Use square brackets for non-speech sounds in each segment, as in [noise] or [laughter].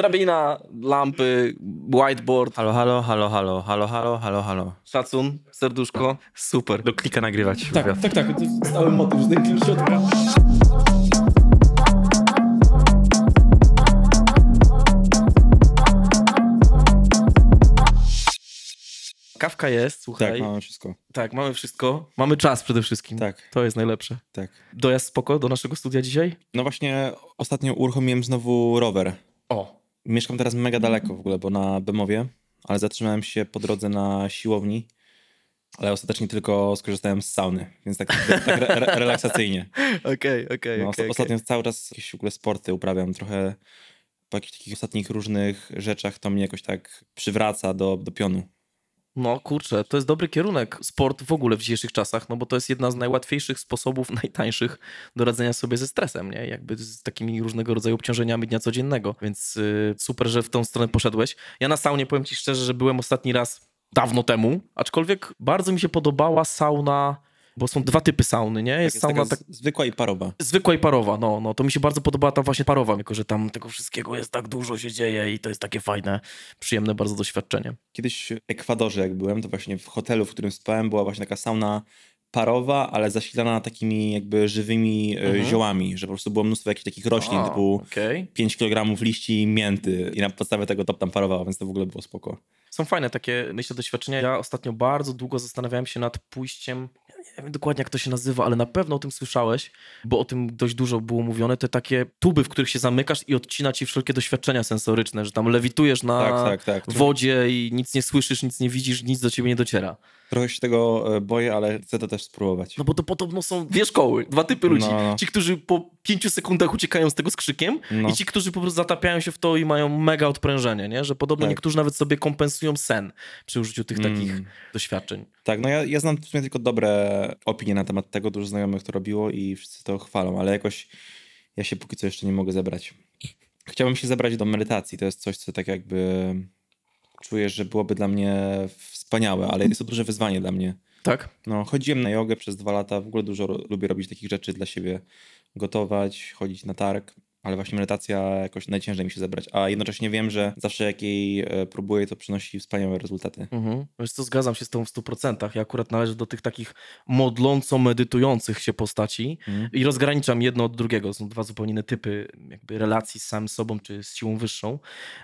Drabina, lampy, whiteboard, Halo, halo, halo, halo, halo, halo, halo, halo. szacun, serduszko. Super. Do klika nagrywać. Tak, tak, tak. To jest stały motyw, że ten się. Kawka jest, słuchaj. Tak, mamy wszystko. Tak, mamy wszystko. Mamy czas przede wszystkim. Tak, To jest najlepsze. tak. Dojazd spoko do naszego studia dzisiaj? No właśnie ostatnio uruchomiłem znowu rower. O. Mieszkam teraz mega daleko w ogóle, bo na Bemowie, ale zatrzymałem się po drodze na siłowni, ale ostatecznie tylko skorzystałem z sauny, więc tak, tak re, re, relaksacyjnie. [laughs] Okej, okej, No, okej. ostatnio cały czas jakieś w ogóle sporty uprawiam, trochę po jakichś takich ostatnich różnych rzeczach to mnie jakoś tak przywraca do, do pionu. No kurczę, to jest dobry kierunek. Sport w ogóle w dzisiejszych czasach, no bo to jest jedna z najłatwiejszych sposobów, [laughs] najtańszych do radzenia sobie ze stresem, nie? Jakby z takimi różnego rodzaju obciążeniami dnia codziennego. Więc y, super, że w tą stronę poszedłeś. Ja na saunie powiem ci szczerze, że byłem ostatni raz dawno temu, aczkolwiek bardzo mi się podobała sauna, bo są dwa typy sauny, nie? Tak, Jest, jest sauna tak zwykła i parowa. Zwykła i parowa, no, no to mi się bardzo podobała ta właśnie parowa, jako że tam tego wszystkiego jest tak dużo się dzieje i to jest takie fajne, przyjemne bardzo doświadczenie. Kiedyś w Ekwadorze jak byłem, to właśnie w hotelu, w którym spałem, była właśnie taka sauna parowa, ale zasilana takimi jakby żywymi e, Mhm. ziołami, że po prostu było mnóstwo jakichś takich roślin, A, typu okej. 5 kg liści mięty i na podstawie tego to tam parowała, więc to w ogóle było spoko. Są fajne takie, myślę, doświadczenia. Ja ostatnio bardzo długo zastanawiałem się nad pójściem, nie wiem dokładnie jak to się nazywa, ale na pewno o tym słyszałeś, bo o tym dość dużo było mówione, te takie tuby, w których się zamykasz i odcina ci wszelkie doświadczenia sensoryczne, że tam lewitujesz na tak, tak, tak. Wodzie i nic nie słyszysz, nic nie widzisz, nic do ciebie nie dociera. Trochę się tego e, boję, ale chcę to też spróbować. No bo to podobno są dwie szkoły, dwa typy ludzi. No, no. Ci, którzy po pięciu sekundach uciekają z tego z krzykiem No. i ci, którzy po prostu zatapiają się w to i mają mega odprężenie, nie? Że podobno Tak. niektórzy nawet sobie kompensują sen przy użyciu tych takich Mm. doświadczeń. Tak, no ja, ja znam w sumie tylko dobre opinie na temat tego, dużo znajomych to robiło i wszyscy to chwalą, ale jakoś ja się póki co jeszcze nie mogę zebrać. Chciałbym się zebrać do medytacji, to jest coś, co tak jakby czuję, że byłoby dla mnie wspaniałe, ale jest to duże wyzwanie dla mnie. Tak? No, chodziłem na jogę przez dwa lata, w ogóle dużo lubię robić takich rzeczy dla siebie, gotować, chodzić na targ, ale właśnie medytacja jakoś najciężej mi się zebrać, a jednocześnie wiem, że zawsze jak jej e, próbuję, to przynosi wspaniałe rezultaty. Mhm. Wiesz co, zgadzam się z tą w 100%. Ja akurat należę do tych takich modląco-medytujących się postaci Mhm. i rozgraniczam jedno od drugiego. Są dwa zupełnie inne typy jakby relacji z samym sobą czy z siłą wyższą.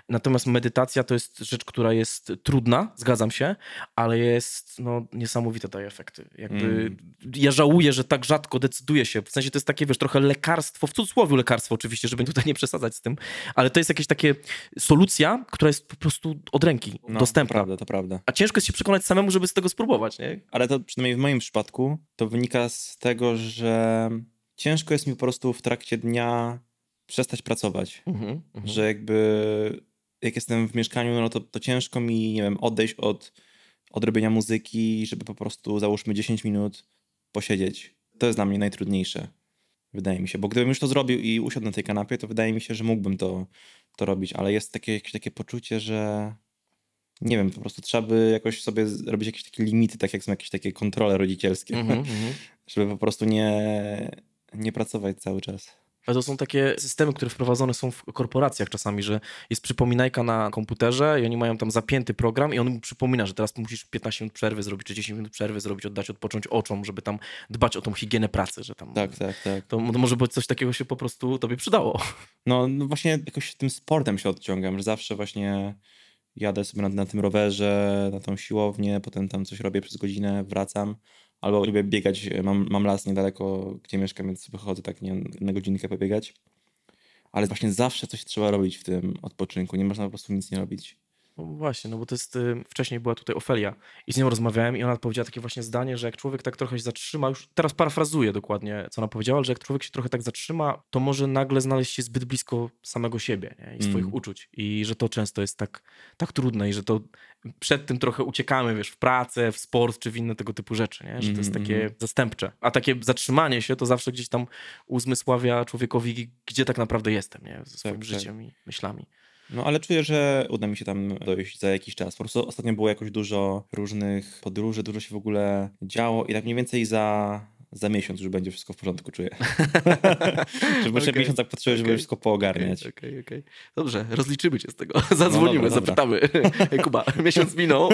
Natomiast medytacja to jest rzecz, która jest trudna, zgadzam się, ale jest no, niesamowite daje efekty. Jakby Mm. ja żałuję, że tak rzadko decyduję się. W sensie to jest takie, wiesz, trochę lekarstwo, w cudzysłowie lekarstwo oczywiście, żeby tutaj nie przesadzać z tym, ale to jest jakieś takie solucja, która jest po prostu od ręki No, dostępna. To prawda, to prawda. A ciężko jest się przekonać samemu, żeby z tego spróbować, nie? Ale to przynajmniej w moim przypadku to wynika z tego, że ciężko jest mi po prostu w trakcie dnia przestać pracować. Mhm, mhm. Że jakby jak jestem w mieszkaniu, no to, to ciężko mi, nie wiem, odejść od, od robienia muzyki, żeby po prostu załóżmy 10 minut posiedzieć. To jest dla mnie najtrudniejsze, wydaje mi się. Bo gdybym już to zrobił i usiadł na tej kanapie, to wydaje mi się, że mógłbym to, to robić. Ale jest takie, jakieś takie poczucie, że nie wiem, po prostu trzeba by jakoś sobie robić jakieś takie limity, tak jak są jakieś takie kontrole rodzicielskie, Mhm, mhm. [laughs] żeby po prostu nie, nie pracować cały czas. Ale to są takie systemy, które wprowadzone są w korporacjach czasami, że jest przypominajka na komputerze i oni mają tam zapięty program i on mu przypomina, że teraz musisz 15 minut przerwy zrobić, czy 10 minut przerwy zrobić, oddać, odpocząć oczom, żeby tam dbać o tą higienę pracy, że tam... Tak, tak, tak. To, może być coś takiego się po prostu tobie przydało. No, no właśnie jakoś tym sportem się odciągam, że zawsze właśnie jadę sobie na, na tym rowerze, na tą siłownię, potem tam coś robię przez godzinę, wracam. Albo lubię biegać, mam, mam las niedaleko, gdzie mieszkam, więc sobie chodzę tak nie, na godzinkę pobiegać. Ale właśnie zawsze coś trzeba robić w tym odpoczynku, nie można po prostu nic nie robić. No właśnie, no bo to jest, y, wcześniej była tutaj Ofelia i z nią rozmawiałem i ona powiedziała takie właśnie zdanie, że jak człowiek tak trochę się zatrzyma, już teraz parafrazuję dokładnie, co ona powiedziała, ale że jak człowiek się trochę tak zatrzyma, to może nagle znaleźć się zbyt blisko samego siebie nie? i swoich Mm. uczuć i że to często jest tak, tak trudne i że to przed tym trochę uciekamy, wiesz, w pracę, w sport czy w inne tego typu rzeczy, nie? że to jest takie zastępcze. A takie zatrzymanie się to zawsze gdzieś tam uzmysławia człowiekowi, gdzie tak naprawdę jestem, nie? ze swoim tak. życiem i myślami. No ale czuję, że uda mi się tam dojść za jakiś czas. Po prostu ostatnio było jakoś dużo różnych podróży, dużo się w ogóle działo i tak mniej więcej za, za miesiąc już będzie wszystko w porządku, czuję. [laughs] że muszę Okej. miesiąc tak potrzebuję, żeby wszystko poogarniać. Okej, okej, okej. Dobrze, rozliczymy cię z tego. Zadzwonimy, [laughs] No dobra, zapytamy. [laughs] Ej, Kuba, miesiąc minął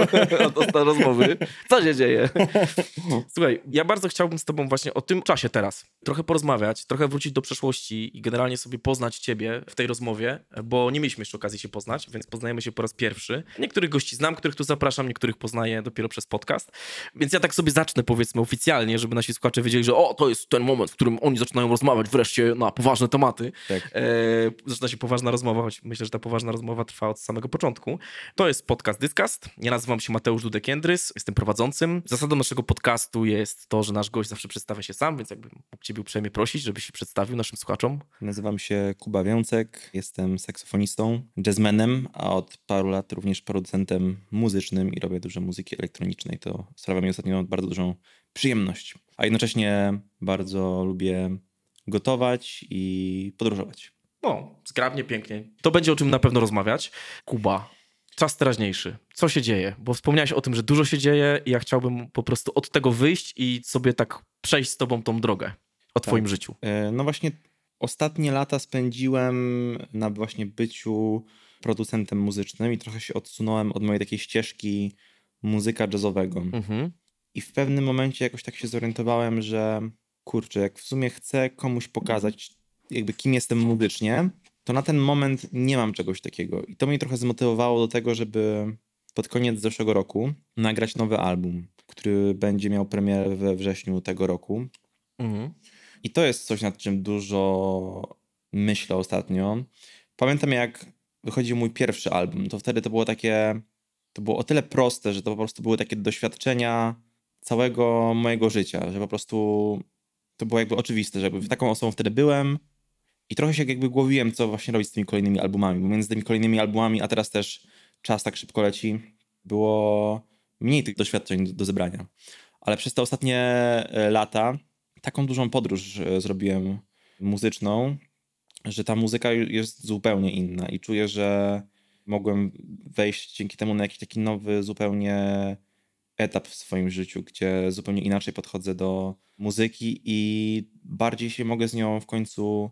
od ostatniej rozmowy. Co się dzieje? Słuchaj, ja bardzo chciałbym z tobą właśnie o tym czasie teraz trochę porozmawiać, trochę wrócić do przeszłości i generalnie sobie poznać ciebie w tej rozmowie, bo nie mieliśmy jeszcze okazji się poznać, więc poznajemy się po raz pierwszy. Niektórych gości znam, których tu zapraszam, niektórych poznaję dopiero przez podcast. Więc ja tak sobie zacznę powiedzmy oficjalnie, żeby nasi słuchacze wiedzieli, że o, to jest ten moment, w którym oni zaczynają rozmawiać wreszcie na poważne tematy. Tak. E, zaczyna się poważna rozmowa, choć myślę, że ta poważna rozmowa trwa od samego początku. To jest podcast Dyskast. Ja nazywam się Mateusz Dudek-Jędrys, jestem prowadzącym. Zasadą naszego podcastu jest to, że nasz gość zawsze przedstawia się sam, więc jakbym mógł ciebie uprzejmie prosić, żebyś się przedstawił naszym słuchaczom. Nazywam się Kuba Wiącek, jestem saksofonistą, jazzmenem, a od paru lat również producentem muzycznym i robię dużo muzyki elektronicznej. To sprawia mi ostatnio bardzo dużą przyjemność. A jednocześnie bardzo lubię gotować i podróżować. No, zgrabnie, pięknie. To będzie o czym na pewno rozmawiać. Kuba, czas teraźniejszy. Co się dzieje? Bo wspomniałeś o tym, że dużo się dzieje i ja chciałbym po prostu od tego wyjść i sobie tak przejść z tobą tą drogę o twoim życiu. E, No właśnie ostatnie lata spędziłem na właśnie byciu producentem muzycznym i trochę się odsunąłem od mojej takiej ścieżki muzyka jazzowego. Mhm. I w pewnym momencie jakoś tak się zorientowałem, że kurczę, jak w sumie chcę komuś pokazać, jakby kim jestem muzycznie, to na ten moment nie mam czegoś takiego. I to mnie trochę zmotywowało do tego, żeby pod koniec zeszłego roku nagrać nowy album, który będzie miał premierę we wrześniu tego roku. Mhm. I to jest coś, nad czym dużo myślę ostatnio. Pamiętam, jak wychodził mój pierwszy album, to wtedy to było takie. To było o tyle proste, że to po prostu były takie doświadczenia całego mojego życia, że po prostu to było jakby oczywiste, że jakby taką osobą wtedy byłem i trochę się jakby głowiłem, co właśnie robić z tymi kolejnymi albumami, bo między tymi kolejnymi albumami, a teraz też czas tak szybko leci, było mniej tych doświadczeń do, do zebrania. Ale przez te ostatnie e, lata taką dużą podróż e, zrobiłem muzyczną, że ta muzyka jest zupełnie inna i czuję, że mogłem wejść dzięki temu na jakiś taki nowy zupełnie etap w swoim życiu, gdzie zupełnie inaczej podchodzę do muzyki i bardziej się mogę z nią w końcu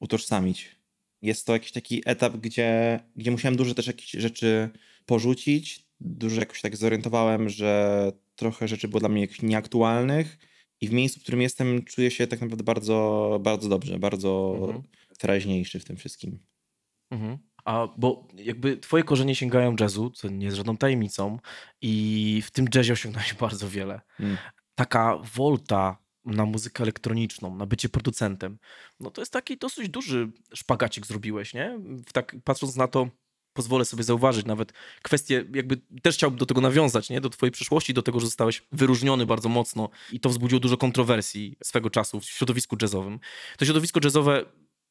utożsamić. Jest to jakiś taki etap, gdzie, gdzie musiałem dużo też jakichś rzeczy porzucić. Dużo jakoś tak zorientowałem, że trochę rzeczy było dla mnie jakichś nieaktualnych i w miejscu, w którym jestem, czuję się tak naprawdę bardzo, bardzo dobrze, bardzo Mhm. teraźniejszy w tym wszystkim. Mhm. A bo jakby twoje korzenie sięgają jazzu, co nie jest żadną tajemnicą i w tym jazzie osiągnąłeś [laughs] bardzo wiele. Mm. Taka wolta na muzykę elektroniczną, na bycie producentem, no to jest taki dosyć duży szpagacik zrobiłeś, nie? Tak, patrząc na to, pozwolę sobie zauważyć nawet kwestię, jakby też chciałbym do tego nawiązać, nie? Do twojej przyszłości, do tego, że zostałeś wyróżniony bardzo mocno i to wzbudziło dużo kontrowersji swego czasu w środowisku jazzowym. To środowisko jazzowe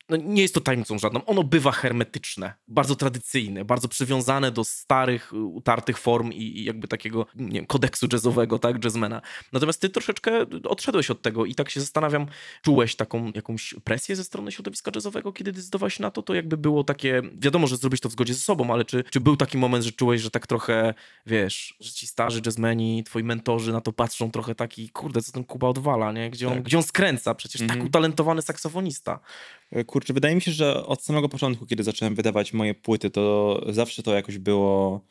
no nie jest to tajemnicą żadną. Ono bywa hermetyczne, bardzo tradycyjne, bardzo przywiązane do starych, y, utartych form i, i jakby takiego nie wiem, kodeksu jazzowego, tak, jazzmana. Natomiast ty troszeczkę odszedłeś od tego i tak się zastanawiam, czułeś taką jakąś presję ze strony środowiska jazzowego, kiedy decydowałeś na to? To jakby było takie, wiadomo, że zrobić to w zgodzie ze sobą, ale czy, czy był taki moment, że czułeś, że tak trochę, wiesz, że ci starzy jazzmeni, twoi mentorzy na to patrzą trochę taki, kurde, co ten Kuba odwala, nie? Gdzie on, Tak. gdzie on skręca? Przecież tak Mhm. utalentowany saksofonista. Kurczę, wydaje mi się, że od samego początku, kiedy zacząłem wydawać moje płyty, to zawsze to jakoś było.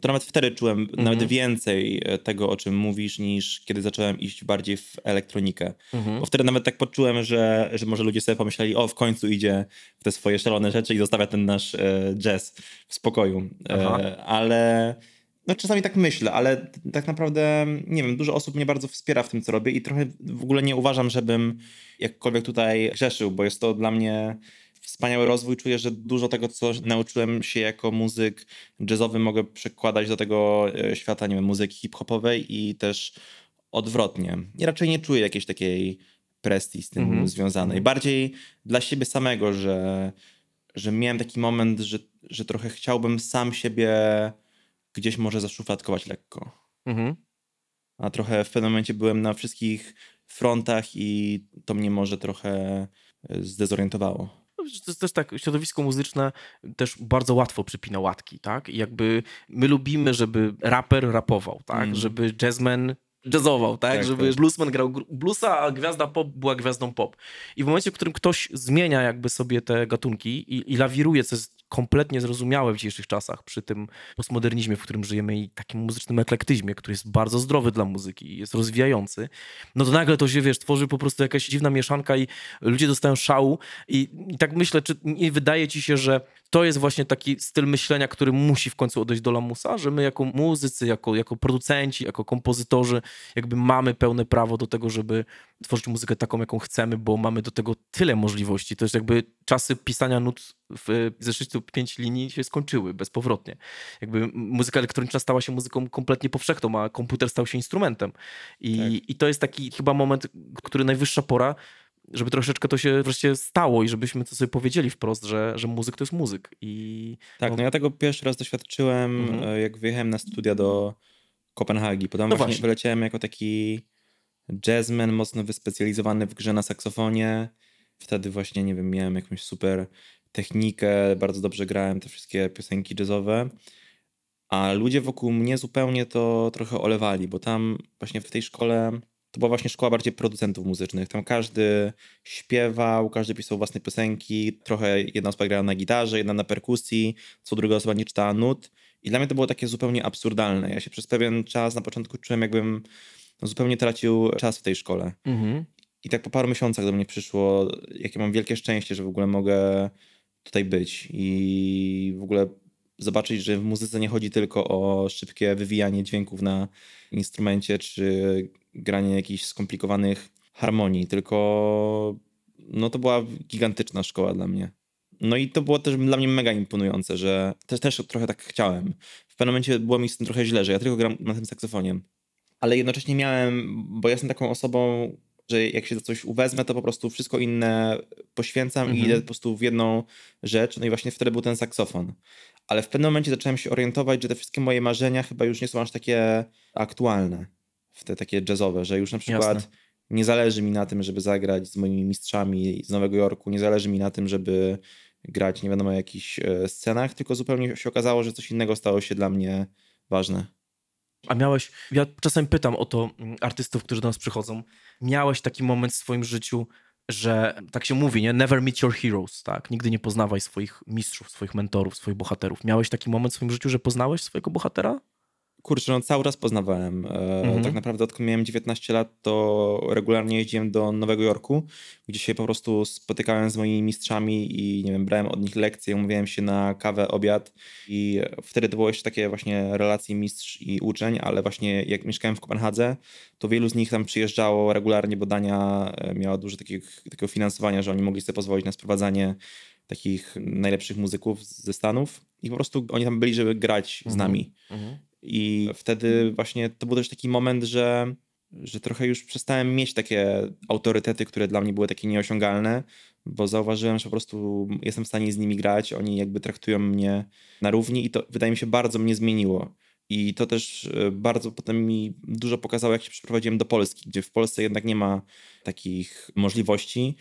To nawet wtedy czułem nawet więcej e, tego, o czym mówisz, niż kiedy zacząłem iść bardziej w elektronikę. Mhm. Bo wtedy nawet tak poczułem, że, że może ludzie sobie pomyśleli, o, w końcu idzie w te swoje szalone rzeczy i zostawia ten nasz e, jazz w spokoju. Aha. E, ale no czasami tak myślę, ale tak naprawdę, nie wiem, dużo osób mnie bardzo wspiera w tym, co robię i trochę w ogóle nie uważam, żebym jakkolwiek tutaj grzeszył, bo jest to dla mnie wspaniały rozwój. Czuję, że dużo tego, co nauczyłem się jako muzyk jazzowy, mogę przekładać do tego e, świata, nie wiem, muzyki hip-hopowej i też odwrotnie. I raczej nie czuję jakiejś takiej presji z tym Mhm. związanej. Bardziej dla siebie samego, że, że miałem taki moment, że, że trochę chciałbym sam siebie gdzieś może zaszufladkować lekko. Mhm. A trochę w pewnym momencie byłem na wszystkich frontach i to mnie może trochę e, zdezorientowało. No, To jest też tak, środowisko muzyczne też bardzo łatwo przypina łatki, tak? I jakby my lubimy, żeby raper rapował, tak? Mm. Żeby jazzman jazzował, tak? Tak, Żeby tak. bluesman grał gr- bluesa, a gwiazda pop była gwiazdą pop. I w momencie, w którym ktoś zmienia jakby sobie te gatunki i, i lawiruje, co jest kompletnie zrozumiałe w dzisiejszych czasach, przy tym postmodernizmie, w którym żyjemy i takim muzycznym eklektyzmie, który jest bardzo zdrowy dla muzyki i jest rozwijający, no to nagle to się, wiesz, tworzy po prostu jakaś dziwna mieszanka i ludzie dostają szału i, i tak myślę, czy nie wydaje ci się, że to jest właśnie taki styl myślenia, który musi w końcu odejść do lamusa, że my jako muzycy, jako, jako producenci, jako kompozytorzy jakby mamy pełne prawo do tego, żeby tworzyć muzykę taką, jaką chcemy, bo mamy do tego tyle możliwości. To jest jakby czasy pisania nut w pięć linii się skończyły bezpowrotnie. Jakby muzyka elektroniczna stała się muzyką kompletnie powszechną, a komputer stał się instrumentem. I, Tak. i to jest taki chyba moment, który najwyższa pora, żeby troszeczkę to się wreszcie stało i żebyśmy to sobie powiedzieli wprost, że, że muzyk to jest muzyk. I Tak, No. no ja tego pierwszy raz doświadczyłem, Mhm. e, jak wyjechałem na studia do Kopenhagi. Potem No właśnie, właśnie. wyleciałem jako taki jazzman mocno wyspecjalizowany w grze na saksofonie. Wtedy właśnie, nie wiem, miałem jakąś super technikę, bardzo dobrze grałem te wszystkie piosenki jazzowe. A ludzie wokół mnie zupełnie to trochę olewali, bo tam właśnie w tej szkole to była właśnie szkoła bardziej producentów muzycznych. Tam każdy śpiewał, każdy pisał własne piosenki, trochę jedna osoba grała na gitarze, jedna na perkusji, co druga osoba nie czytała nut. I dla mnie to było takie zupełnie absurdalne. Ja się przez pewien czas na początku czułem, jakbym no, zupełnie tracił czas w tej szkole. Mhm. I tak po paru miesiącach do mnie przyszło, jakie mam wielkie szczęście, że w ogóle mogę tutaj być i w ogóle zobaczyć, że w muzyce nie chodzi tylko o szybkie wywijanie dźwięków na instrumencie czy granie jakichś skomplikowanych harmonii, tylko no to była gigantyczna szkoła dla mnie. No i to było też dla mnie mega imponujące, że też, też trochę tak chciałem. W pewnym momencie było mi z tym trochę źle, że ja tylko gram na tym saksofonie. Ale jednocześnie miałem, bo ja jestem taką osobą, że jak się za coś uwezmę, to po prostu wszystko inne poświęcam Mhm. i idę po prostu w jedną rzecz. No i właśnie wtedy był ten saksofon. Ale w pewnym momencie zacząłem się orientować, że te wszystkie moje marzenia chyba już nie są aż takie aktualne, w te takie jazzowe, że już na przykład Jasne. nie zależy mi na tym, żeby zagrać z moimi mistrzami z Nowego Jorku, nie zależy mi na tym, żeby grać nie wiadomo jakichś e, scenach, tylko zupełnie się okazało, że coś innego stało się dla mnie ważne. A miałeś, ja czasem pytam o to mm, artystów, którzy do nas przychodzą, miałeś taki moment w swoim życiu, że tak się mówi, nie? Never meet your heroes, tak? Nigdy nie poznawaj swoich mistrzów, swoich mentorów, swoich bohaterów. Miałeś taki moment w swoim życiu, że poznałeś swojego bohatera? Kurczę, no cały czas poznawałem. E, Mhm. Tak naprawdę odkąd miałem 19 lat, to regularnie jeździłem do Nowego Jorku, gdzie się po prostu spotykałem z moimi mistrzami i nie wiem, brałem od nich lekcje, umówiłem się na kawę, obiad i wtedy to było jeszcze takie właśnie relacje mistrz i uczeń, ale właśnie jak mieszkałem w Kopenhadze, to wielu z nich tam przyjeżdżało regularnie, bo Dania e, miała dużo takich, takiego finansowania, że oni mogli sobie pozwolić na sprowadzanie takich najlepszych muzyków ze Stanów i po prostu oni tam byli, żeby grać z Mhm. I wtedy właśnie to był też taki moment, że, że trochę już przestałem mieć takie autorytety, które dla mnie były takie nieosiągalne, bo zauważyłem, że po prostu jestem w stanie z nimi grać, oni jakby traktują mnie na równi i to wydaje mi się bardzo mnie zmieniło. I to też e, bardzo potem mi dużo pokazało, jak się przeprowadziłem do Polski, gdzie w Polsce jednak nie ma takich możliwości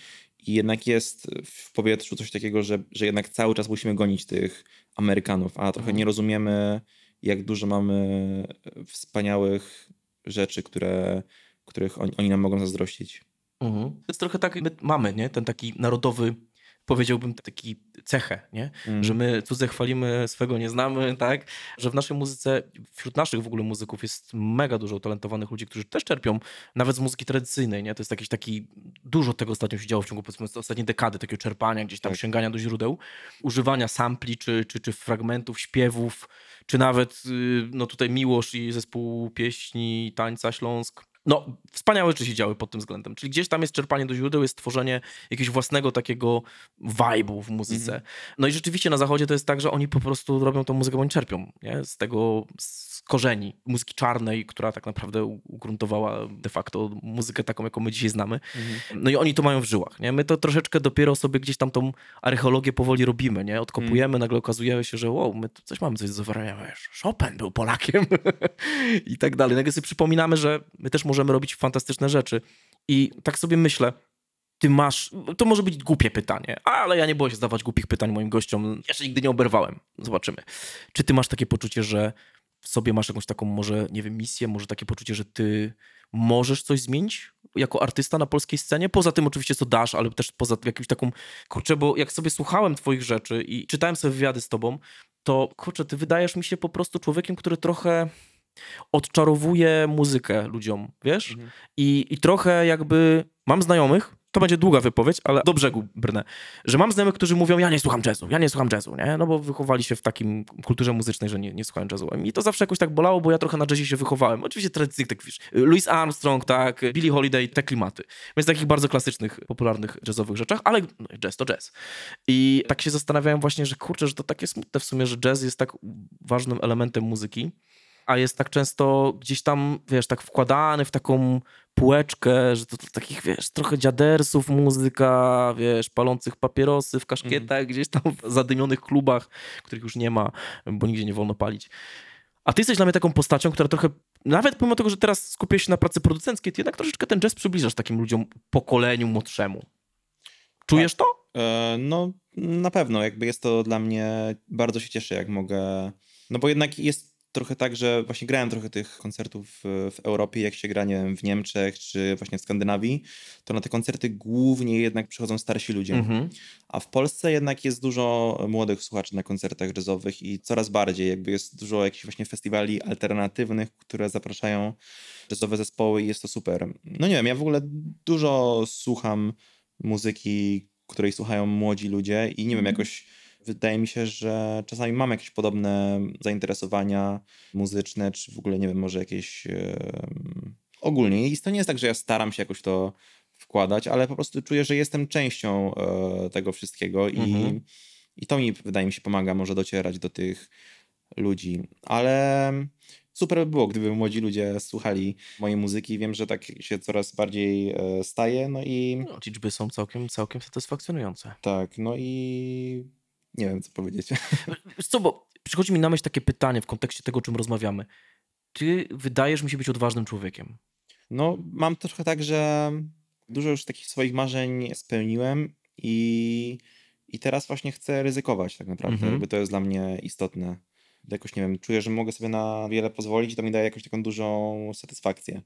i jednak jest w powietrzu coś takiego, że, że jednak cały czas musimy gonić tych Amerykanów, a trochę Mhm. nie rozumiemy, jak dużo mamy wspaniałych rzeczy, które, których oni, oni nam mogą zazdrościć. Mhm. To jest trochę tak, my mamy, nie? Ten taki narodowy, powiedziałbym, taki cechę, nie? Mm. Że my cudze chwalimy, swego nie znamy, tak? Że w naszej muzyce, wśród naszych w ogóle muzyków jest mega dużo utalentowanych ludzi, którzy też czerpią nawet z muzyki tradycyjnej, nie? To jest jakiś taki, dużo tego ostatnio się działo w ciągu powiedzmy ostatniej dekady, takiego czerpania, gdzieś tam Tak. sięgania do źródeł, używania sampli, czy, czy, czy fragmentów, śpiewów, czy nawet, y, no tutaj Miłosz i zespół pieśni, tańca Śląsk. No, wspaniałe rzeczy się działy pod tym względem. Czyli gdzieś tam jest czerpanie do źródeł, jest tworzenie jakiegoś własnego takiego vibe'u w muzyce. No i rzeczywiście na zachodzie to jest tak, że oni po prostu robią tą muzykę, bo oni czerpią nie? z tego, z korzeni muzyki czarnej, która tak naprawdę ugruntowała de facto muzykę taką, jaką my dzisiaj znamy. No i oni to mają w żyłach, nie? My to troszeczkę dopiero sobie gdzieś tam tą archeologię powoli robimy, nie? Odkopujemy, nagle okazuje się, że wow, my coś mamy, coś wiesz, Chopin był Polakiem [laughs] i tak dalej. Nagle sobie przypominamy, że my też możemy robić fantastyczne rzeczy. I tak sobie myślę, ty masz, to może być głupie pytanie, ale ja nie boję się zadawać głupich pytań moim gościom, jeszcze nigdy nie oberwałem. Zobaczymy. Czy ty masz takie poczucie, że w sobie masz jakąś taką może, nie wiem, misję, może takie poczucie, że ty możesz coś zmienić jako artysta na polskiej scenie? Poza tym oczywiście, co dasz, ale też poza jakimś taką... Kurczę, bo jak sobie słuchałem twoich rzeczy i czytałem sobie wywiady z tobą, to kurczę, ty wydajesz mi się po prostu człowiekiem, który trochę odczarowuje muzykę ludziom, wiesz? Mhm. I, I trochę jakby mam znajomych, to będzie długa wypowiedź, ale do brzegu brnę, że mam znajomych, którzy mówią, ja nie słucham jazzu, ja nie słucham jazzu, nie? No bo wychowali się w takim kulturze muzycznej, że nie, nie słuchają jazzu. I to zawsze jakoś tak bolało, bo ja trochę na jazzie się wychowałem. Oczywiście tradycyjnych, tak wiesz, Louis Armstrong, tak, Billie Holiday, te klimaty. Więc takich bardzo klasycznych, popularnych jazzowych rzeczach, ale no, jazz to jazz. I tak się zastanawiałem właśnie, że kurczę, że to takie smutne w sumie, że jazz jest tak ważnym elementem muzyki, a jest tak często gdzieś tam, wiesz, tak wkładany w taką półeczkę, że to, to takich, wiesz, trochę dziadersów muzyka, wiesz, palących papierosy w kaszkietach, mm. gdzieś tam w zadymionych klubach, których już nie ma, bo nigdzie nie wolno palić. A ty jesteś dla mnie taką postacią, która trochę, nawet pomimo tego, że teraz skupię się na pracy producenckiej, ty jednak troszeczkę ten jazz przybliżasz takim ludziom, pokoleniu młodszemu. Czujesz to? E, no, na pewno. Jakby jest to dla mnie, bardzo się cieszę, jak mogę. No bo jednak jest trochę tak, że właśnie grałem trochę tych koncertów w Europie, jak się gra, nie wiem, w Niemczech czy właśnie w Skandynawii, to na te koncerty głównie jednak przychodzą starsi ludzie. Mhm. A w Polsce jednak jest dużo młodych słuchaczy na koncertach jazzowych i coraz bardziej, jakby jest dużo jakichś właśnie festiwali alternatywnych, które zapraszają jazzowe zespoły i jest to super. No nie wiem, ja w ogóle dużo słucham muzyki, której słuchają młodzi ludzie i nie wiem, mhm. jakoś wydaje mi się, że czasami mam jakieś podobne zainteresowania muzyczne, czy w ogóle, nie wiem, może jakieś ogólnie. I to nie jest tak, że ja staram się jakoś to wkładać, ale po prostu czuję, że jestem częścią e, tego wszystkiego i, mhm. i to mi, wydaje mi się, pomaga może docierać do tych ludzi. Ale super by było, gdyby młodzi ludzie słuchali mojej muzyki. Wiem, że tak się coraz bardziej e, staje, no i... No, liczby są całkiem, całkiem satysfakcjonujące. Tak, no i nie wiem, co powiedzieć. [laughs] Co, bo przychodzi mi na myśl takie pytanie w kontekście tego, o czym rozmawiamy. Ty wydajesz mi się być odważnym człowiekiem. No, mam trochę tak, że dużo już takich swoich marzeń spełniłem i, i teraz właśnie chcę ryzykować tak naprawdę, mhm. jakby to jest dla mnie istotne. Jakoś, nie wiem, czuję, że mogę sobie na wiele pozwolić i to mi daje jakąś taką dużą satysfakcję.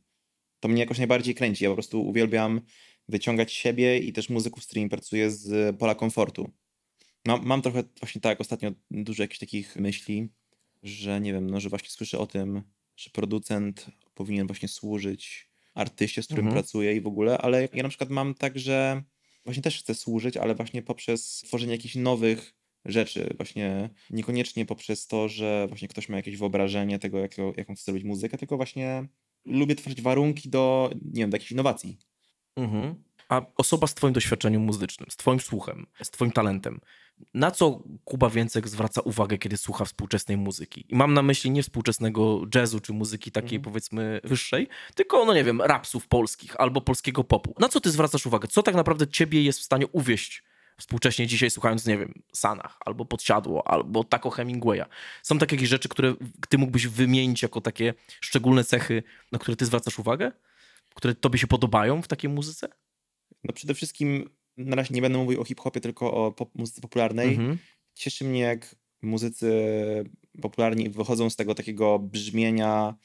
To mnie jakoś najbardziej kręci. Ja po prostu uwielbiam wyciągać siebie i też muzyków, z którymi pracuję z pola komfortu. Mam, mam trochę właśnie tak ostatnio dużo jakichś takich myśli, że nie wiem, no, że właśnie słyszę o tym, że producent powinien właśnie służyć artyście, z którym mhm. pracuję i w ogóle, ale ja na przykład mam tak, że właśnie też chcę służyć, ale właśnie poprzez tworzenie jakichś nowych rzeczy, właśnie niekoniecznie poprzez to, że właśnie ktoś ma jakieś wyobrażenie tego, jak, jaką chce robić muzykę, tylko właśnie lubię tworzyć warunki do, nie wiem, do jakichś innowacji. Mhm. A osoba z twoim doświadczeniem muzycznym, z twoim słuchem, z twoim talentem, na co Kuba Więcek zwraca uwagę, kiedy słucha współczesnej muzyki? I mam na myśli nie współczesnego jazzu czy muzyki takiej mm. powiedzmy wyższej, tylko, no nie wiem, rapsów polskich albo polskiego popu. Na co ty zwracasz uwagę? Co tak naprawdę ciebie jest w stanie uwieść współcześnie dzisiaj słuchając, nie wiem, Sanach, albo Podsiadło, albo Taco Hemingwaya. Są takie jakieś rzeczy, które ty mógłbyś wymienić jako takie szczególne cechy, na które ty zwracasz uwagę? Które tobie się podobają w takiej muzyce? No przede wszystkim na razie nie będę mówił o hip-hopie, tylko o pop muzyce popularnej. Mhm. Cieszy mnie, jak muzycy popularni wychodzą z tego takiego brzmienia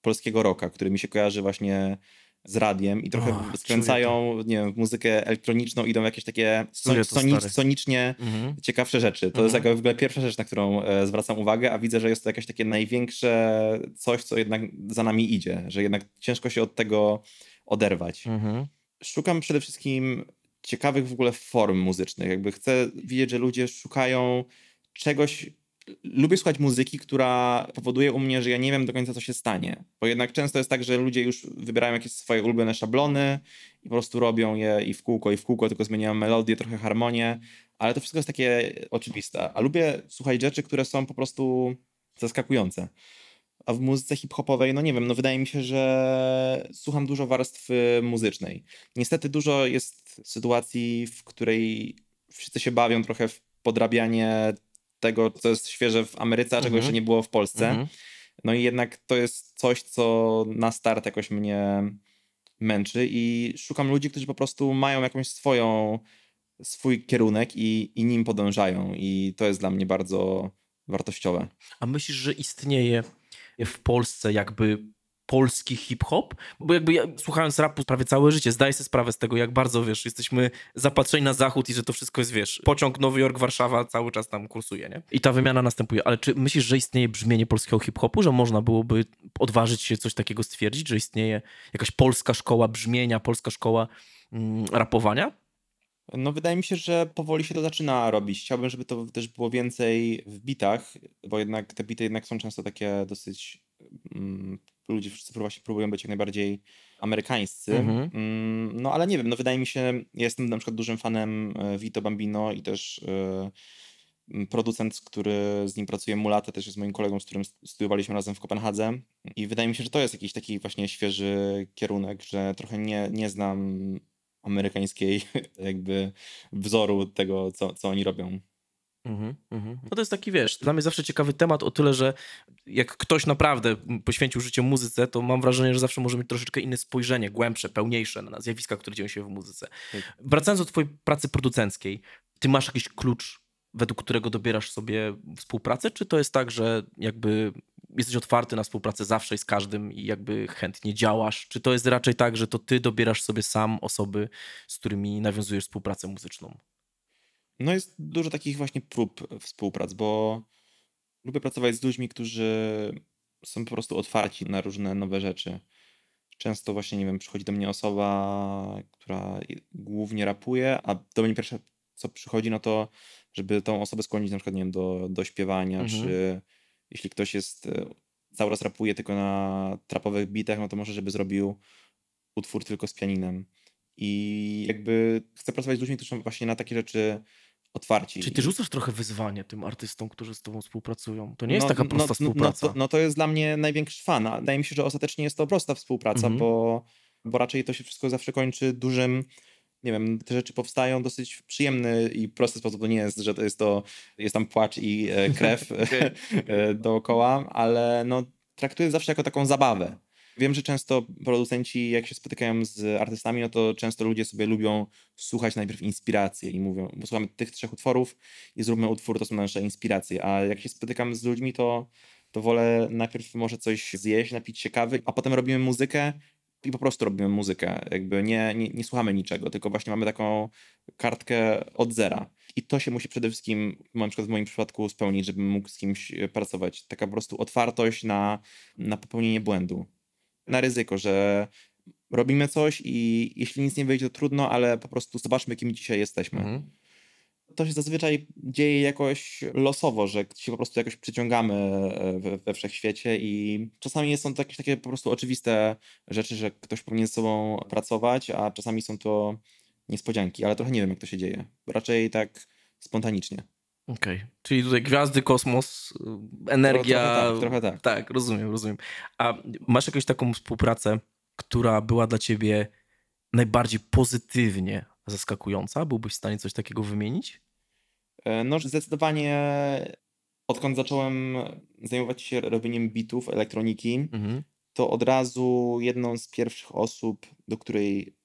polskiego rocka, który mi się kojarzy właśnie z radiem i trochę oh, skręcają, nie wiem, w muzykę elektroniczną, idą jakieś takie sonicz, sonicznie mhm. ciekawsze rzeczy. To mhm. jest jakby w ogóle pierwsza rzecz, na którą e, zwracam uwagę, a widzę, że jest to jakieś takie największe coś, co jednak za nami idzie, że jednak ciężko się od tego oderwać. Mhm. Szukam przede wszystkim ciekawych w ogóle form muzycznych. Jakby chcę widzieć, że ludzie szukają czegoś. Lubię słuchać muzyki, która powoduje u mnie, że ja nie wiem do końca, co się stanie. Bo jednak często jest tak, że ludzie już wybierają jakieś swoje ulubione szablony i po prostu robią je i w kółko, i w kółko, tylko zmieniają melodię, trochę harmonię, ale to wszystko jest takie oczywiste. A lubię słuchać rzeczy, które są po prostu zaskakujące. A w muzyce hip-hopowej, no nie wiem, no wydaje mi się, że słucham dużo warstwy muzycznej. Niestety dużo jest sytuacji, w której wszyscy się bawią trochę w podrabianie tego, co jest świeże w Ameryce, a czego mhm. jeszcze nie było w Polsce. Mhm. No i jednak to jest coś, co na start jakoś mnie męczy i szukam ludzi, którzy po prostu mają jakąś swoją, swój kierunek i, i nim podążają i to jest dla mnie bardzo wartościowe. A myślisz, że istnieje w Polsce jakby polski hip-hop, bo jakby ja, słuchając rapu prawie całe życie, zdaję sobie sprawę z tego, jak bardzo, wiesz, jesteśmy zapatrzeni na zachód i że to wszystko jest, wiesz, pociąg Nowy Jork, Warszawa cały czas tam kursuje, nie? I ta wymiana następuje. Ale czy myślisz, że istnieje brzmienie polskiego hip-hopu, że można byłoby odważyć się coś takiego stwierdzić, że istnieje jakaś polska szkoła brzmienia, polska szkoła mm, rapowania? No wydaje mi się, że powoli się to zaczyna robić. Chciałbym, żeby to też było więcej w bitach, bo jednak te bity jednak są często takie dosyć mm, ludzie wszyscy właśnie próbują być jak najbardziej amerykańscy. Mhm. Mm, no ale nie wiem, no wydaje mi się, ja jestem na przykład dużym fanem e, Vito Bambino i też y, producent, który z nim pracuje, Mulate, też jest moim kolegą, z którym studiowaliśmy razem w Kopenhadze. I wydaje mi się, że to jest jakiś taki właśnie świeży kierunek, że trochę nie, nie znam amerykańskiej [laughs] jakby wzoru tego, co, co oni robią. Mhm, mhm. No to jest taki, wiesz, dla mnie zawsze ciekawy temat o tyle, że jak ktoś naprawdę poświęcił życie muzyce, to mam wrażenie, że zawsze może mieć troszeczkę inne spojrzenie, głębsze, pełniejsze na zjawiska, które dzieją się w muzyce. Tak. Wracając do twojej pracy producenckiej, ty masz jakiś klucz, według którego dobierasz sobie współpracę, czy to jest tak, że jakby jesteś otwarty na współpracę zawsze i z każdym i jakby chętnie działasz? Czy to jest raczej tak, że to ty dobierasz sobie sam osoby, z którymi nawiązujesz współpracę muzyczną? No jest dużo takich właśnie prób współprac, bo lubię pracować z ludźmi, którzy są po prostu otwarci na różne nowe rzeczy. Często właśnie, nie wiem, przychodzi do mnie osoba, która głównie rapuje, a do mnie pierwsze co przychodzi, no to żeby tą osobę skłonić na przykład, nie wiem, do, do śpiewania, mhm. czy jeśli ktoś jest, e, cały raz rapuje tylko na trapowych bitach, no to może, żeby zrobił utwór tylko z pianinem. I jakby chcę pracować z ludźmi, którzy są właśnie na takie rzeczy otwarci. Czyli ty rzucasz trochę wyzwanie tym artystom, którzy z tobą współpracują. To nie jest no, taka prosta no, współpraca. No, to, no to jest dla mnie największy fan. Wydaje mi się, że ostatecznie jest to prosta współpraca, mhm. bo, bo raczej to się wszystko zawsze kończy dużym nie wiem, te rzeczy powstają w dosyć przyjemny i prosty sposób. To nie jest, że to jest to, jest tam płacz i e, krew [laughs] [laughs] e, dookoła, ale no, traktuję zawsze jako taką zabawę. Wiem, że często producenci, jak się spotykają z artystami, no to często ludzie sobie lubią słuchać najpierw inspiracji i mówią, bo słuchamy tych trzech utworów i zróbmy utwór, to są nasze inspiracje. A jak się spotykam z ludźmi, to, to wolę najpierw może coś zjeść, napić się kawy, a potem robimy muzykę i po prostu robimy muzykę. Jakby nie, nie, nie słuchamy niczego, tylko właśnie mamy taką kartkę od zera. I to się musi przede wszystkim, na przykład w moim przypadku, spełnić, żebym mógł z kimś pracować. Taka po prostu otwartość na, na popełnienie błędu na ryzyko, że robimy coś i jeśli nic nie wyjdzie, to trudno, ale po prostu zobaczmy, kim dzisiaj jesteśmy. Mhm. To się zazwyczaj dzieje jakoś losowo, że się po prostu jakoś przyciągamy e, we, we wszechświecie i czasami są to jakieś takie po prostu oczywiste rzeczy, że ktoś powinien z sobą pracować, a czasami są to niespodzianki, ale trochę nie wiem, jak to się dzieje. Raczej tak spontanicznie. Okej, okay. czyli tutaj gwiazdy, kosmos, energia. Trochę tak, trochę tak. Tak, rozumiem, rozumiem. A masz jakąś taką współpracę, która była dla ciebie najbardziej pozytywnie zaskakująca? Byłbyś w stanie coś takiego wymienić? E, no, zdecydowanie odkąd zacząłem zajmować się robieniem bitów, elektroniki, mhm. to od razu jedną z pierwszych osób, do której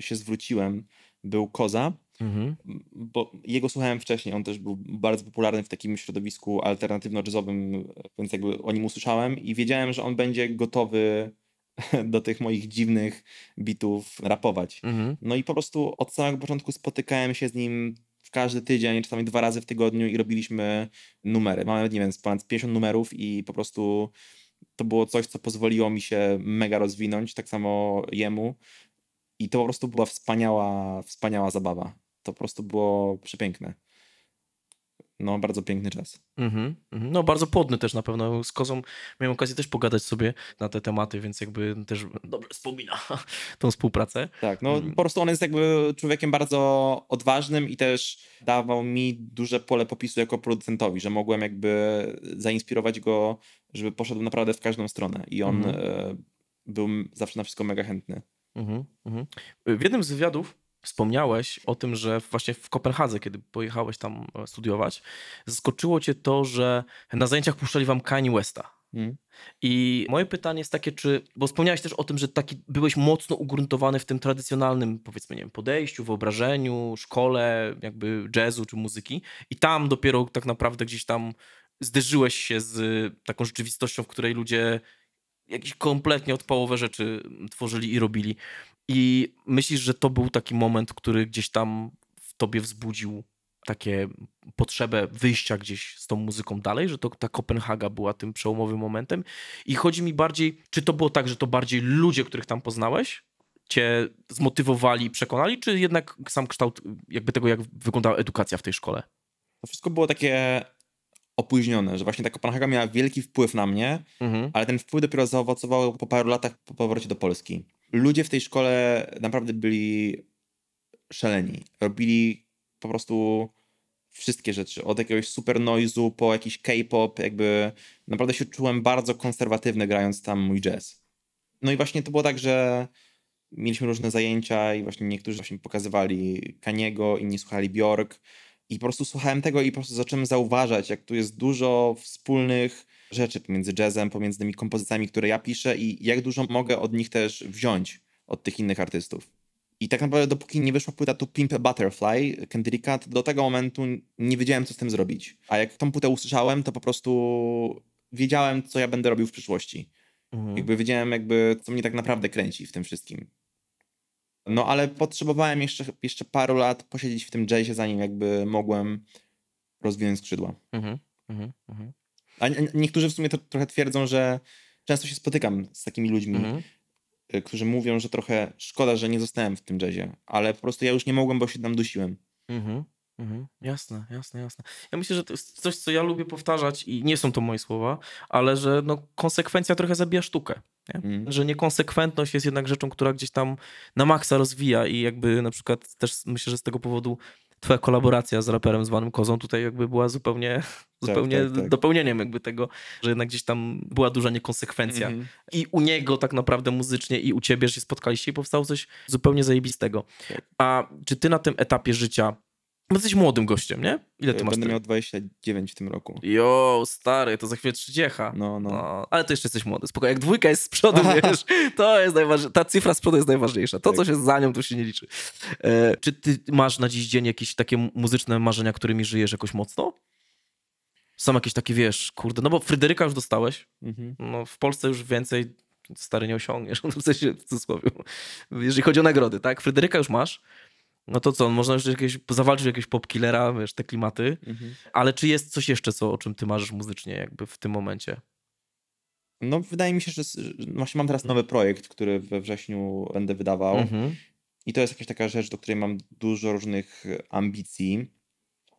się zwróciłem, był Koza Mhm. Bo jego słuchałem wcześniej, on też był bardzo popularny w takim środowisku alternatywno-jazzowym, więc jakby o nim usłyszałem i wiedziałem, że on będzie gotowy [laughs] do tych moich dziwnych bitów rapować. Mhm. No i po prostu od samego początku spotykałem się z nim w każdy tydzień, czasami dwa razy w tygodniu i robiliśmy numery. Mamy, nie wiem, ponad 50 numerów i po prostu to było coś, co pozwoliło mi się mega rozwinąć, tak samo jemu. I to po prostu była wspaniała, wspaniała zabawa to po prostu było przepiękne. No, bardzo piękny czas. Mm-hmm, no, bardzo płodny też na pewno. Z Kozą miałem okazję też pogadać sobie na te tematy, więc jakby też dobrze wspomina [laughs] tą współpracę. Tak, no mm. po prostu on jest jakby człowiekiem bardzo odważnym i też dawał mi duże pole popisu jako producentowi, że mogłem jakby zainspirować go, żeby poszedł naprawdę w każdą stronę i on mm-hmm. był zawsze na wszystko mega chętny. Mm-hmm, w jednym z wywiadów Wspomniałeś o tym, że właśnie w Kopenhadze, kiedy pojechałeś tam e, studiować, zaskoczyło cię to, że na zajęciach puszczali wam Kanye Westa. Hmm. I moje pytanie jest takie, czy, bo wspomniałeś też o tym, że taki byłeś mocno ugruntowany w tym tradycjonalnym, powiedzmy, nie wiem, podejściu, wyobrażeniu, szkole, jakby jazzu czy muzyki, i tam dopiero tak naprawdę gdzieś tam zderzyłeś się z taką rzeczywistością, w której ludzie jakieś kompletnie odpałowe rzeczy tworzyli i robili. I myślisz, że to był taki moment, który gdzieś tam w tobie wzbudził takie potrzebę wyjścia gdzieś z tą muzyką dalej, że to ta Kopenhaga była tym przełomowym momentem. I chodzi mi bardziej, czy to było tak, że to bardziej ludzie, których tam poznałeś, cię zmotywowali, przekonali, czy jednak sam kształt jakby tego, jak wyglądała edukacja w tej szkole? To wszystko było takie opóźnione, że właśnie ta Kopenhaga miała wielki wpływ na mnie, Mhm. ale ten wpływ dopiero zaowocował po paru latach po powrocie do Polski. Ludzie w tej szkole naprawdę byli szaleni. Robili po prostu wszystkie rzeczy. Od jakiegoś super noizu po jakiś K-pop, jakby naprawdę się czułem bardzo konserwatywny grając tam mój jazz. No i właśnie to było tak, że mieliśmy różne zajęcia i właśnie niektórzy właśnie pokazywali Kaniego, inni słuchali Bjork i po prostu słuchałem tego i po prostu zacząłem zauważać, jak tu jest dużo wspólnych rzeczy pomiędzy jazzem, pomiędzy tymi kompozycjami, które ja piszę i jak dużo mogę od nich też wziąć od tych innych artystów. I tak naprawdę dopóki nie wyszła płyta To Pimp a Butterfly Kendricka, do tego momentu nie wiedziałem, co z tym zrobić. A jak tą płytę usłyszałem, to po prostu wiedziałem, co ja będę robił w przyszłości. Mhm. Jakby wiedziałem, jakby, co mnie tak naprawdę kręci w tym wszystkim. No ale potrzebowałem jeszcze, jeszcze paru lat posiedzieć w tym jazzie, zanim jakby mogłem rozwinąć skrzydła. Mhm. Mhm. Mhm. A nie- niektórzy w sumie to trochę twierdzą, że często się spotykam z takimi ludźmi, Mhm. y, którzy mówią, że trochę szkoda, że nie zostałem w tym jazzie, ale po prostu ja już nie mogłem, bo się tam dusiłem. Mhm. Mhm. Jasne, jasne, jasne. Ja myślę, że to jest coś, co ja lubię powtarzać i nie są to moje słowa, ale że no, konsekwencja trochę zabija sztukę. Nie? Mhm. Że niekonsekwentność jest jednak rzeczą, która gdzieś tam na maksa rozwija i jakby na przykład też myślę, że z tego powodu twoja kolaboracja z raperem zwanym Kozą tutaj jakby była zupełnie, [laughs] zupełnie tak, tak. dopełnieniem jakby tego, że jednak gdzieś tam była duża niekonsekwencja. Mhm. I u niego tak naprawdę muzycznie i u ciebie, że się spotkaliście i powstało coś zupełnie zajebistego. Tak. A czy ty na tym etapie życia, jesteś młodym gościem, nie? Ile ty masz? Będę ty? miał 29 w tym roku. Jo, stary, to za chwilę trzydziecha. No, no. No, ale to jeszcze jesteś młody. Spoko, jak dwójka jest z przodu, wiesz, to jest najważniejsze. Ta cyfra z przodu jest najważniejsza. To, co Tak. się za nią, to się nie liczy. E, czy ty masz na dziś dzień jakieś takie muzyczne marzenia, którymi żyjesz jakoś mocno? Są jakieś takie, wiesz, kurde, no bo Fryderyka już dostałeś, Mhm. no w Polsce już więcej stary nie osiągniesz, [laughs] w sensie w cudzysłowie, jeżeli chodzi o nagrody, tak? Fryderyka już masz, no to co, można już jakieś, zawalczyć jakiegoś popkillera, wiesz, te klimaty, Mhm. ale czy jest coś jeszcze, co, o czym ty marzysz muzycznie jakby w tym momencie? No, wydaje mi się, że właśnie mam teraz nowy projekt, który we wrześniu będę wydawał. Mhm. I to jest jakaś taka rzecz, do której mam dużo różnych ambicji.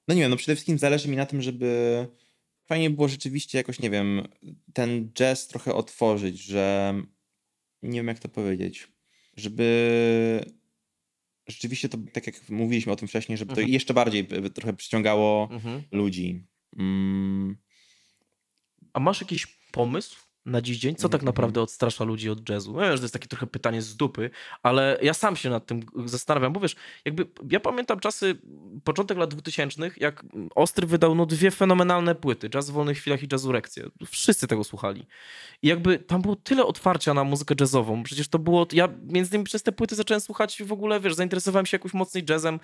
No nie wiem, no przede wszystkim zależy mi na tym, żeby fajnie było rzeczywiście jakoś, nie wiem, ten jazz trochę otworzyć, że nie wiem jak to powiedzieć, żeby rzeczywiście to, tak jak mówiliśmy o tym wcześniej, żeby to Mhm. jeszcze bardziej trochę przyciągało Mhm. ludzi. Mm, A masz jakiś pomysł na dziś dzień? Co tak Mhm. naprawdę odstrasza ludzi od jazzu? Ja wiem, że to jest takie trochę pytanie z dupy, ale ja sam się nad tym zastanawiam, bo wiesz, jakby ja pamiętam czasy, początek lat 2000, jak Ostry wydał no dwie fenomenalne płyty, Jazz w wolnych chwilach i Jazzurekcję. Wszyscy tego słuchali. I jakby tam było tyle otwarcia na muzykę jazzową. Przecież to było, ja między innymi przez te płyty zacząłem słuchać w ogóle, wiesz, zainteresowałem się jakoś mocniej jazzem.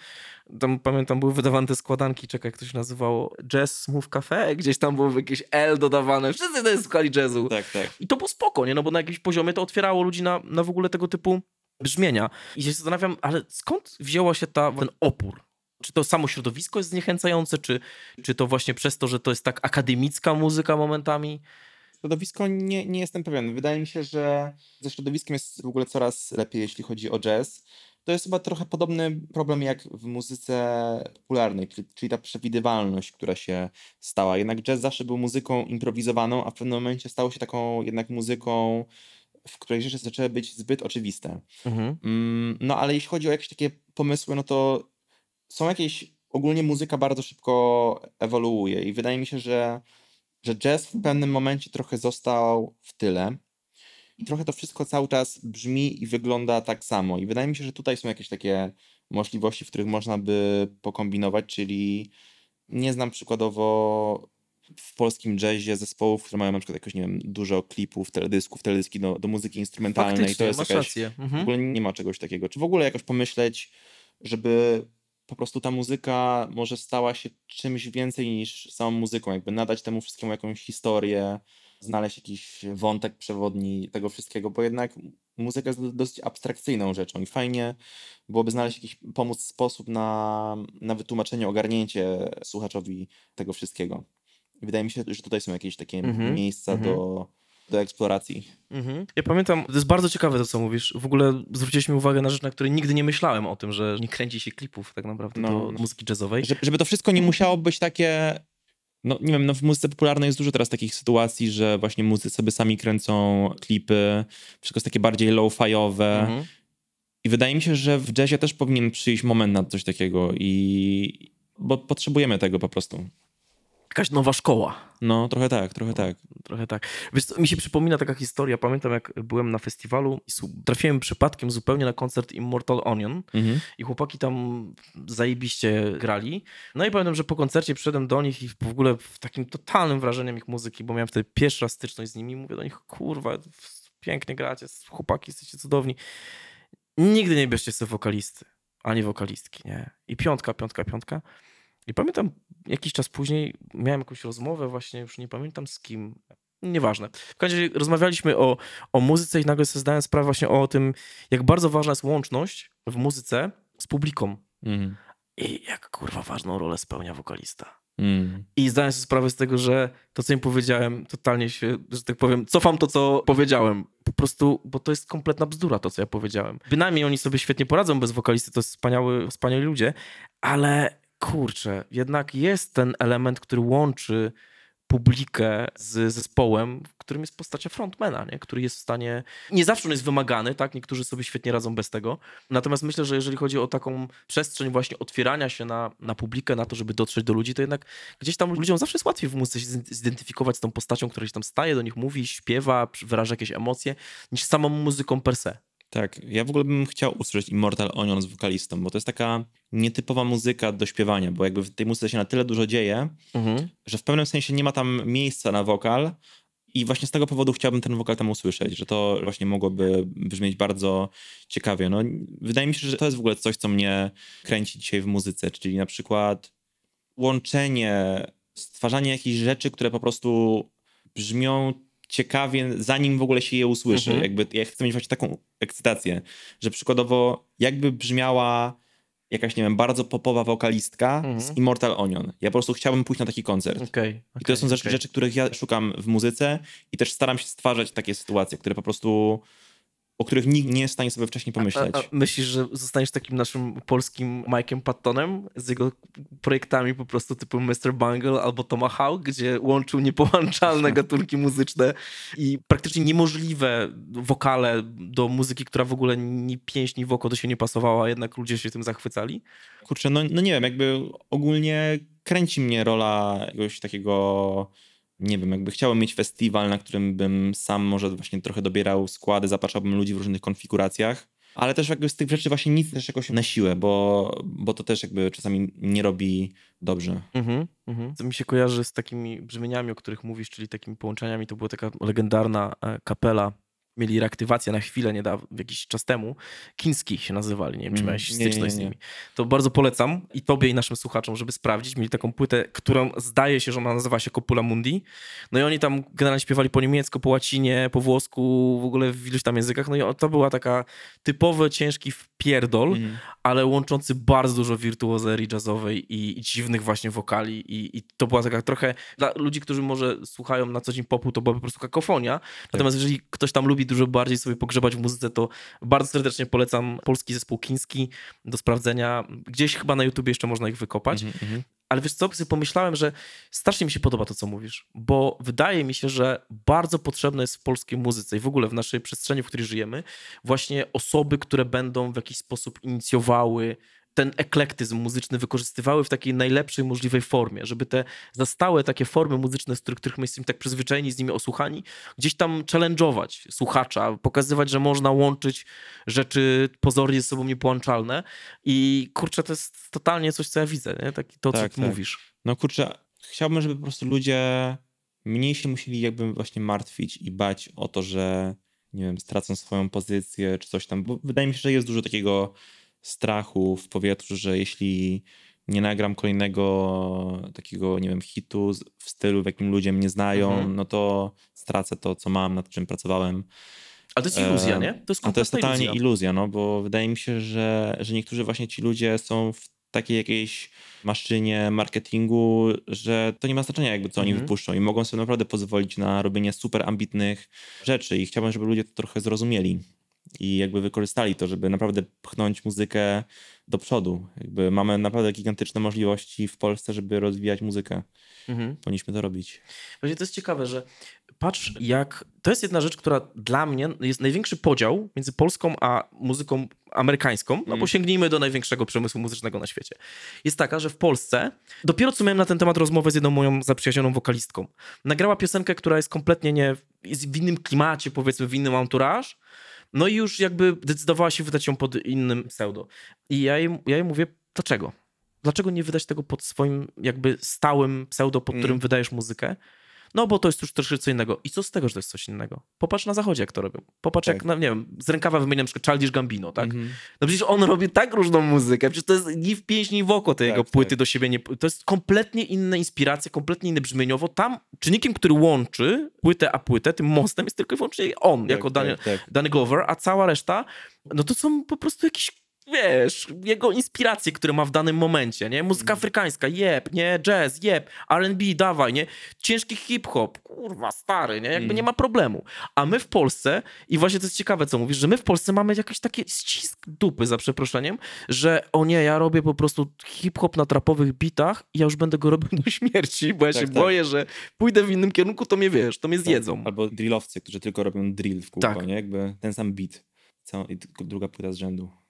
Tam pamiętam, były wydawane te składanki, czekaj, jak to się nazywało, Jazz Smooth Cafe, gdzieś tam było jakieś L dodawane, wszyscy wtedy słuchali jazzu. tak, tak. I to było spoko, nie? No bo na jakimś poziomie to otwierało ludzi na, na w ogóle tego typu brzmienia. I się zastanawiam, ale skąd wzięła się ta, ten opór? Czy to samo środowisko jest zniechęcające, czy, czy to właśnie przez to, że to jest tak akademicka muzyka momentami? Środowisko nie, nie jestem pewien. Wydaje mi się, że ze środowiskiem jest w ogóle coraz lepiej, jeśli chodzi o jazz. To jest chyba trochę podobny problem jak w muzyce popularnej, czyli, ta przewidywalność, która się stała. Jednak jazz zawsze był muzyką improwizowaną, a w pewnym momencie stało się taką jednak muzyką, w której rzeczy zaczęły być zbyt oczywiste. Mhm. Mm, No ale jeśli chodzi o jakieś takie pomysły, no to są jakieś, ogólnie muzyka bardzo szybko ewoluuje i wydaje mi się, że, że jazz w pewnym momencie trochę został w tyle i trochę to wszystko cały czas brzmi i wygląda tak samo i wydaje mi się, że tutaj są jakieś takie możliwości, w których można by pokombinować, czyli nie znam przykładowo w polskim jazzie zespołów, które mają na przykład jakoś, nie wiem, dużo klipów, teledysków, teledyski do, do muzyki instrumentalnej. Faktycznie, to jest masz jakaś, rację. w Mhm. ogóle nie ma czegoś takiego. Czy w ogóle jakoś pomyśleć, żeby po prostu ta muzyka może stała się czymś więcej niż samą muzyką, jakby nadać temu wszystkiemu jakąś historię, znaleźć jakiś wątek przewodni tego wszystkiego, bo jednak muzyka jest dosyć abstrakcyjną rzeczą i fajnie byłoby znaleźć jakiś, pomóc sposób na, na wytłumaczenie, ogarnięcie słuchaczowi tego wszystkiego. I wydaje mi się, że tutaj są jakieś takie Mhm, miejsca mhm. do, do eksploracji. Mhm. Ja pamiętam, to jest bardzo ciekawe to, co mówisz. W ogóle zwróciliśmy uwagę na rzecz, na której nigdy nie myślałem o tym, że nie kręci się klipów tak naprawdę No, do muzyki jazzowej. Żeby, żeby to wszystko nie musiało być takie. No nie wiem, no w muzyce popularnej jest dużo teraz takich sytuacji, że właśnie muzycy sobie sami kręcą klipy, wszystko jest takie bardziej low-fiowe. Mhm. I wydaje mi się, że w jazzie też powinien przyjść moment na coś takiego i bo potrzebujemy tego po prostu. Jakaś nowa szkoła. No, trochę tak, trochę tak. Trochę tak. Wiesz, mi się przypomina taka historia. Pamiętam, jak byłem na festiwalu i trafiłem przypadkiem zupełnie na koncert Immortal Onion Mhm. i chłopaki tam zajebiście grali. No i pamiętam, że po koncercie przyszedłem do nich i w ogóle w takim totalnym wrażeniem ich muzyki, bo miałem wtedy pierwszy raz styczność z nimi. Mówię do nich, kurwa, pięknie gracie, chłopaki, jesteście cudowni. Nigdy nie bierzcie sobie wokalisty, ani wokalistki, nie? I piątka, piątka, piątka. I pamiętam, jakiś czas później miałem jakąś rozmowę właśnie, już nie pamiętam z kim, nieważne. W każdym razie rozmawialiśmy o, o muzyce i nagle sobie zdałem sprawę właśnie o tym, jak bardzo ważna jest łączność w muzyce z publiką. Mhm. I jak kurwa ważną rolę spełnia wokalista. Mm. I zdałem sobie sprawę z tego, że to, co im powiedziałem, totalnie się, że tak powiem, cofam to, co powiedziałem. Po prostu, bo to jest kompletna bzdura, to, co ja powiedziałem. Bynajmniej oni sobie świetnie poradzą bez wokalisty, to jest wspaniały, wspaniali ludzie, ale kurczę, jednak jest ten element, który łączy publikę z zespołem, w którym jest postacia frontmana, nie? który jest w stanie... Nie zawsze on jest wymagany, tak? Niektórzy sobie świetnie radzą bez tego. Natomiast myślę, że jeżeli chodzi o taką przestrzeń właśnie otwierania się na, na publikę, na to, żeby dotrzeć do ludzi, to jednak gdzieś tam ludziom zawsze jest łatwiej w muzyce się zid- zidentyfikować z tą postacią, która się tam staje, do nich mówi, śpiewa, wyraża jakieś emocje, niż samą muzyką per se. Tak, ja w ogóle bym chciał usłyszeć Immortal Onion z wokalistą, bo to jest taka nietypowa muzyka do śpiewania, bo jakby w tej muzyce się na tyle dużo dzieje, że w pewnym sensie nie ma tam miejsca na wokal i właśnie z tego powodu chciałbym ten wokal tam usłyszeć, że to właśnie mogłoby brzmieć bardzo ciekawie. No, wydaje mi się, że to jest w ogóle coś, co mnie kręci dzisiaj w muzyce, czyli na przykład łączenie, stwarzanie jakichś rzeczy, które po prostu brzmią ciekawie, zanim w ogóle się je usłyszy. Mhm. Jakby ja chcę mieć właśnie taką ekscytację, że przykładowo jakby brzmiała jakaś, nie wiem, bardzo popowa wokalistka Mhm. z Immortal Onion. Ja po prostu chciałbym pójść na taki koncert. Okej. I to są rzeczy, rzeczy, których ja szukam w muzyce i też staram się stwarzać takie sytuacje, które po prostu, o których nikt nie jest w stanie sobie wcześniej pomyśleć. A, a myślisz, że zostaniesz takim naszym polskim Mike'em Pattonem z jego projektami po prostu typu Mr. Bungle albo Tomahawk, gdzie łączył niepołączalne [laughs] gatunki muzyczne i praktycznie niemożliwe wokale do muzyki, która w ogóle ni pięść, ni woko do się nie pasowała, a jednak ludzie się tym zachwycali? Kurczę, no, no nie wiem, jakby ogólnie kręci mnie rola jakiegoś takiego, nie wiem, jakby chciałem mieć festiwal, na którym bym sam może właśnie trochę dobierał składy, zapraszałbym ludzi w różnych konfiguracjach, ale też jakby z tych rzeczy właśnie nic też jakoś na siłę, bo, bo to też jakby czasami nie robi dobrze. Mhm, mhm. Co mi się kojarzy z takimi brzmieniami, o których mówisz, czyli takimi połączeniami, to była taka legendarna e, kapela, mieli reaktywację na chwilę niedawno, jakiś czas temu. Kiński się nazywali, nie wiem, czy Mm, miałeś nie, styczność nie, z nie. nimi. To bardzo polecam i tobie i naszym słuchaczom, żeby sprawdzić. Mieli taką płytę, którą zdaje się, że ona nazywa się Copula Mundi. No i oni tam generalnie śpiewali po niemiecku, po łacinie, po włosku, w ogóle w iluś tam językach. No i to była taka typowy, ciężki wpierdol, Mhm. ale łączący bardzo dużo wirtuozerii jazzowej i, i dziwnych właśnie wokali i, i to była taka trochę, dla ludzi, którzy może słuchają na co dzień popu, to była po prostu kakofonia, natomiast jeżeli ktoś tam lubi dużo bardziej sobie pogrzebać w muzyce, to bardzo serdecznie polecam polski zespół chiński do sprawdzenia, gdzieś chyba na YouTubie jeszcze można ich wykopać, Mhm, mhm. ale wiesz co, sobie pomyślałem, że strasznie mi się podoba to, co mówisz, bo wydaje mi się, że bardzo potrzebne jest w polskiej muzyce i w ogóle w naszej przestrzeni, w której żyjemy, właśnie osoby, które będą w jakiś sposób inicjowały ten eklektyzm muzyczny wykorzystywały w takiej najlepszej możliwej formie, żeby te zastałe takie formy muzyczne, z których, których my jesteśmy tak przyzwyczajeni, z nimi osłuchani, gdzieś tam challenge'ować słuchacza, pokazywać, że można łączyć rzeczy pozornie ze sobą niepołączalne i kurczę, to jest totalnie coś, co ja widzę, nie? Tak, to, co Tak, ty tak. mówisz. No kurczę, chciałbym, żeby po prostu ludzie mniej się musieli jakby właśnie martwić i bać o to, że nie wiem, stracą swoją pozycję czy coś tam, bo wydaje mi się, że jest dużo takiego strachu w powietrzu, że jeśli nie nagram kolejnego takiego, nie wiem, hitu w stylu, w jakim ludzie mnie znają, mhm. no to stracę to, co mam, nad czym pracowałem. Ale to jest iluzja, nie? To jest, A to jest totalnie iluzja. iluzja, no bo wydaje mi się, że, że niektórzy właśnie ci ludzie są w takiej jakiejś maszynie marketingu, że to nie ma znaczenia jakby co oni mhm. wypuszczą i mogą sobie naprawdę pozwolić na robienie super ambitnych rzeczy i chciałbym, żeby ludzie to trochę zrozumieli i jakby wykorzystali to, żeby naprawdę pchnąć muzykę do przodu. Jakby mamy naprawdę gigantyczne możliwości w Polsce, żeby rozwijać muzykę. Mhm. Powinniśmy to robić. Właśnie to jest ciekawe, że patrz jak... To jest jedna rzecz, która dla mnie jest największy podział między polską a muzyką amerykańską, no bo mhm. sięgnijmy do największego przemysłu muzycznego na świecie. Jest taka, że w Polsce, dopiero co miałem na ten temat rozmowę z jedną moją zaprzyjaźnioną wokalistką, nagrała piosenkę, która jest kompletnie nie... jest w innym klimacie, powiedzmy, w innym entourage, no i już jakby decydowała się wydać ją pod innym pseudo. I ja jej, ja jej mówię, dlaczego? Dlaczego nie wydać tego pod swoim jakby stałym pseudo, pod którym mm. wydajesz muzykę? No bo to jest już troszkę co innego. I co z tego, że to jest coś innego? Popatrz na zachodzie, jak to robią. Popatrz tak. jak, no, nie wiem, z rękawa wymieniam na przykład Childish Gambino, tak? Mm -hmm. No przecież on robi tak różną muzykę, przecież to jest ni w pięść, ni w oko te tak, jego płyty tak. do siebie. Nie, to jest kompletnie inna inspiracja, kompletnie inne brzmieniowo. Tam czynnikiem, który łączy płytę a płytę, tym mostem jest tylko i wyłącznie on, tak, jako Daniel, tak, tak. Danny Glover, a cała reszta, no to są po prostu jakieś wiesz, jego inspiracje, które ma w danym momencie, nie? Muzyka mm. afrykańska, jeb, nie? Jazz, jeb, R&B, dawaj, nie? Ciężki hip-hop, kurwa, stary, nie? Jakby mm. nie ma problemu. A my w Polsce, i właśnie to jest ciekawe, co mówisz, że my w Polsce mamy jakiś taki ścisk dupy, za przeproszeniem, że o nie, ja robię po prostu hip-hop na trapowych bitach i ja już będę go robił [laughs] do śmierci, bo ja tak, się tak. boję, że pójdę w innym kierunku, to mnie, wiesz, to mnie tak. zjedzą. Albo drillowcy, którzy tylko robią drill w kółko, tak. nie? Jakby ten sam beat. I druga płyta z rzędu.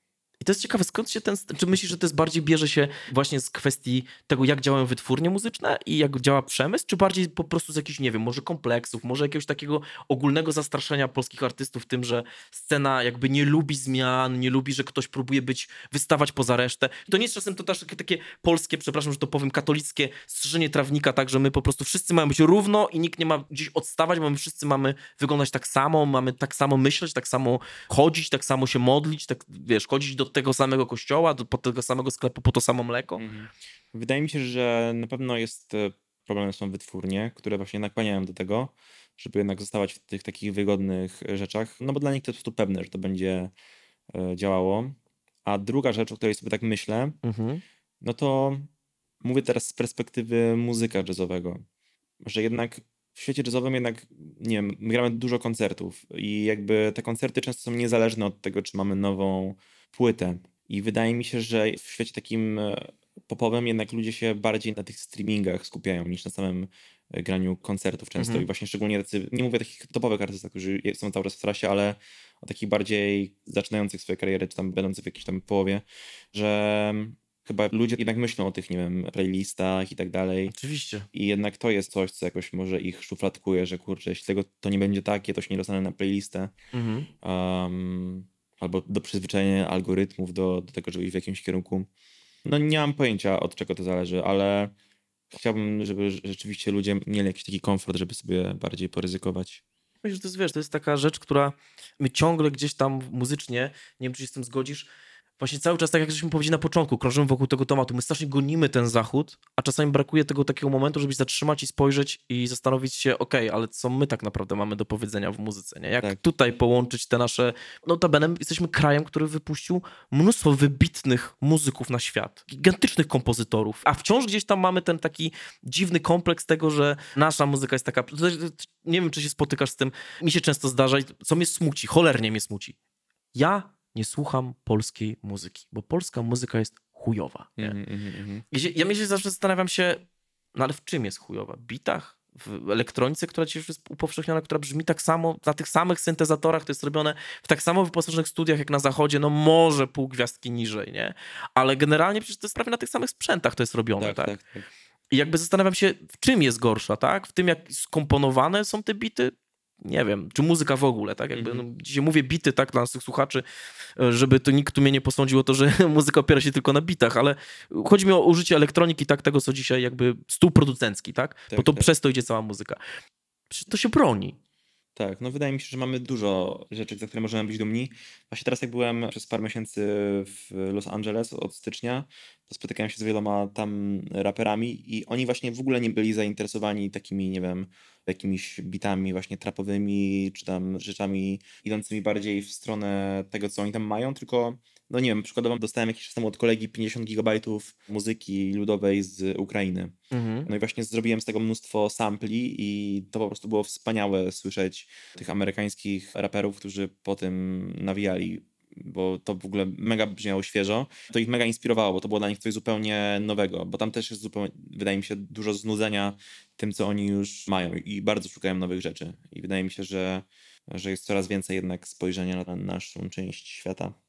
I to jest ciekawe, skąd się ten. Czy myślisz, że to jest bardziej bierze się właśnie z kwestii tego, jak działają wytwórnie muzyczne i jak działa przemysł, czy bardziej po prostu z jakichś, nie wiem, może kompleksów, może jakiegoś takiego ogólnego zastraszenia polskich artystów tym, że scena jakby nie lubi zmian, nie lubi, że ktoś próbuje być, wystawać poza resztę. To nie jest czasem to też takie, takie polskie, przepraszam, że to powiem, katolickie strzeżenie trawnika, tak, że my po prostu wszyscy mamy być równo i nikt nie ma gdzieś odstawać, bo my wszyscy mamy wyglądać tak samo, mamy tak samo myśleć, tak samo chodzić, tak samo się modlić, tak wiesz, chodzić do tego samego kościoła, do, po tego samego sklepu, po to samo mleko? Mhm. Wydaje mi się, że na pewno jest e, problemem są wytwórnie, które właśnie nakłaniają do tego, żeby jednak zostawać w tych takich wygodnych e, rzeczach, no bo dla nich to jest po prostu pewne, że to będzie e, działało. A druga rzecz, o której sobie tak myślę, mhm. no to mówię teraz z perspektywy muzyka jazzowego, że jednak w świecie jazzowym jednak, nie wiem, my gramy dużo koncertów i jakby te koncerty często są niezależne od tego, czy mamy nową płytę. I wydaje mi się, że w świecie takim e, popowym jednak ludzie się bardziej na tych streamingach skupiają niż na samym e, graniu koncertów często. Mhm. I właśnie szczególnie tacy, nie mówię o takich topowych artystach, którzy są cały czas w trasie, ale o takich bardziej zaczynających swoje kariery, czy tam będących w jakiejś tam połowie, że chyba ludzie jednak myślą o tych, nie wiem, playlistach i tak dalej. Oczywiście. I jednak to jest coś, co jakoś może ich szufladkuje, że kurczę, jeśli tego to nie będzie takie, to się nie dostanę na playlistę. Mhm. Um, albo do przyzwyczajenia algorytmów do, do tego, żeby iść w jakimś kierunku. No nie mam pojęcia od czego to zależy, ale chciałbym, żeby rzeczywiście ludzie mieli jakiś taki komfort, żeby sobie bardziej poryzykować. Myślę, że to jest, wiesz, to jest taka rzecz, która my ciągle gdzieś tam muzycznie, nie wiem, czy się z tym zgodzisz, właśnie cały czas, tak jak żeśmy powiedzieli na początku, krążymy wokół tego tematu. My strasznie gonimy ten zachód, a czasami brakuje tego takiego momentu, żeby zatrzymać i spojrzeć i zastanowić się, okej, okay, ale co my tak naprawdę mamy do powiedzenia w muzyce, nie? Jak tak. tutaj połączyć te nasze... Notabene jesteśmy krajem, który wypuścił mnóstwo wybitnych muzyków na świat, gigantycznych kompozytorów, a wciąż gdzieś tam mamy ten taki dziwny kompleks tego, że nasza muzyka jest taka... Nie wiem, czy się spotykasz z tym. Mi się często zdarza, co mnie smuci, cholernie mnie smuci. Ja nie słucham polskiej muzyki, bo polska muzyka jest chujowa. Mm. Ja myślę, zawsze zastanawiam się, no ale w czym jest chujowa? Bitach? W elektronice, która dzisiaj już jest upowszechniona, która brzmi tak samo, na tych samych syntezatorach, to jest robione w tak samo wyposażonych studiach jak na zachodzie, no może pół gwiazdki niżej, nie? Ale generalnie przecież to jest prawie na tych samych sprzętach to jest robione, tak? tak? tak, tak. I jakby zastanawiam się, w czym jest gorsza, tak? W tym, jak skomponowane są te bity, nie wiem, czy muzyka w ogóle, tak? Jakby, -hmm. no, dzisiaj mówię bity, tak, dla naszych słuchaczy, żeby to nikt tu mnie nie posądził o to, że [laughs] muzyka opiera się tylko na bitach, ale chodzi mi o użycie elektroniki, tak, tego, co dzisiaj jakby stół producencki, tak? tak Bo to tak. przez to idzie cała muzyka. To się broni. Tak, no wydaje mi się, że mamy dużo rzeczy, za które możemy być dumni. Właśnie teraz jak byłem przez parę miesięcy w Los Angeles od stycznia, to spotykałem się z wieloma tam raperami i oni właśnie w ogóle nie byli zainteresowani takimi, nie wiem, jakimiś bitami właśnie trapowymi, czy tam rzeczami idącymi bardziej w stronę tego, co oni tam mają, tylko no nie wiem, przykładowo dostałem jakiś czas temu od kolegi 50 gigabajtów muzyki ludowej z Ukrainy. Mhm. No i właśnie zrobiłem z tego mnóstwo sampli i to po prostu było wspaniałe słyszeć tych amerykańskich raperów, którzy po tym nawijali bo to w ogóle mega brzmiało świeżo. To ich mega inspirowało, bo to było dla nich coś zupełnie nowego, bo tam też jest zupełnie, wydaje mi się, dużo znudzenia tym, co oni już mają i bardzo szukają nowych rzeczy. I wydaje mi się, że, że jest coraz więcej jednak spojrzenia na naszą część świata.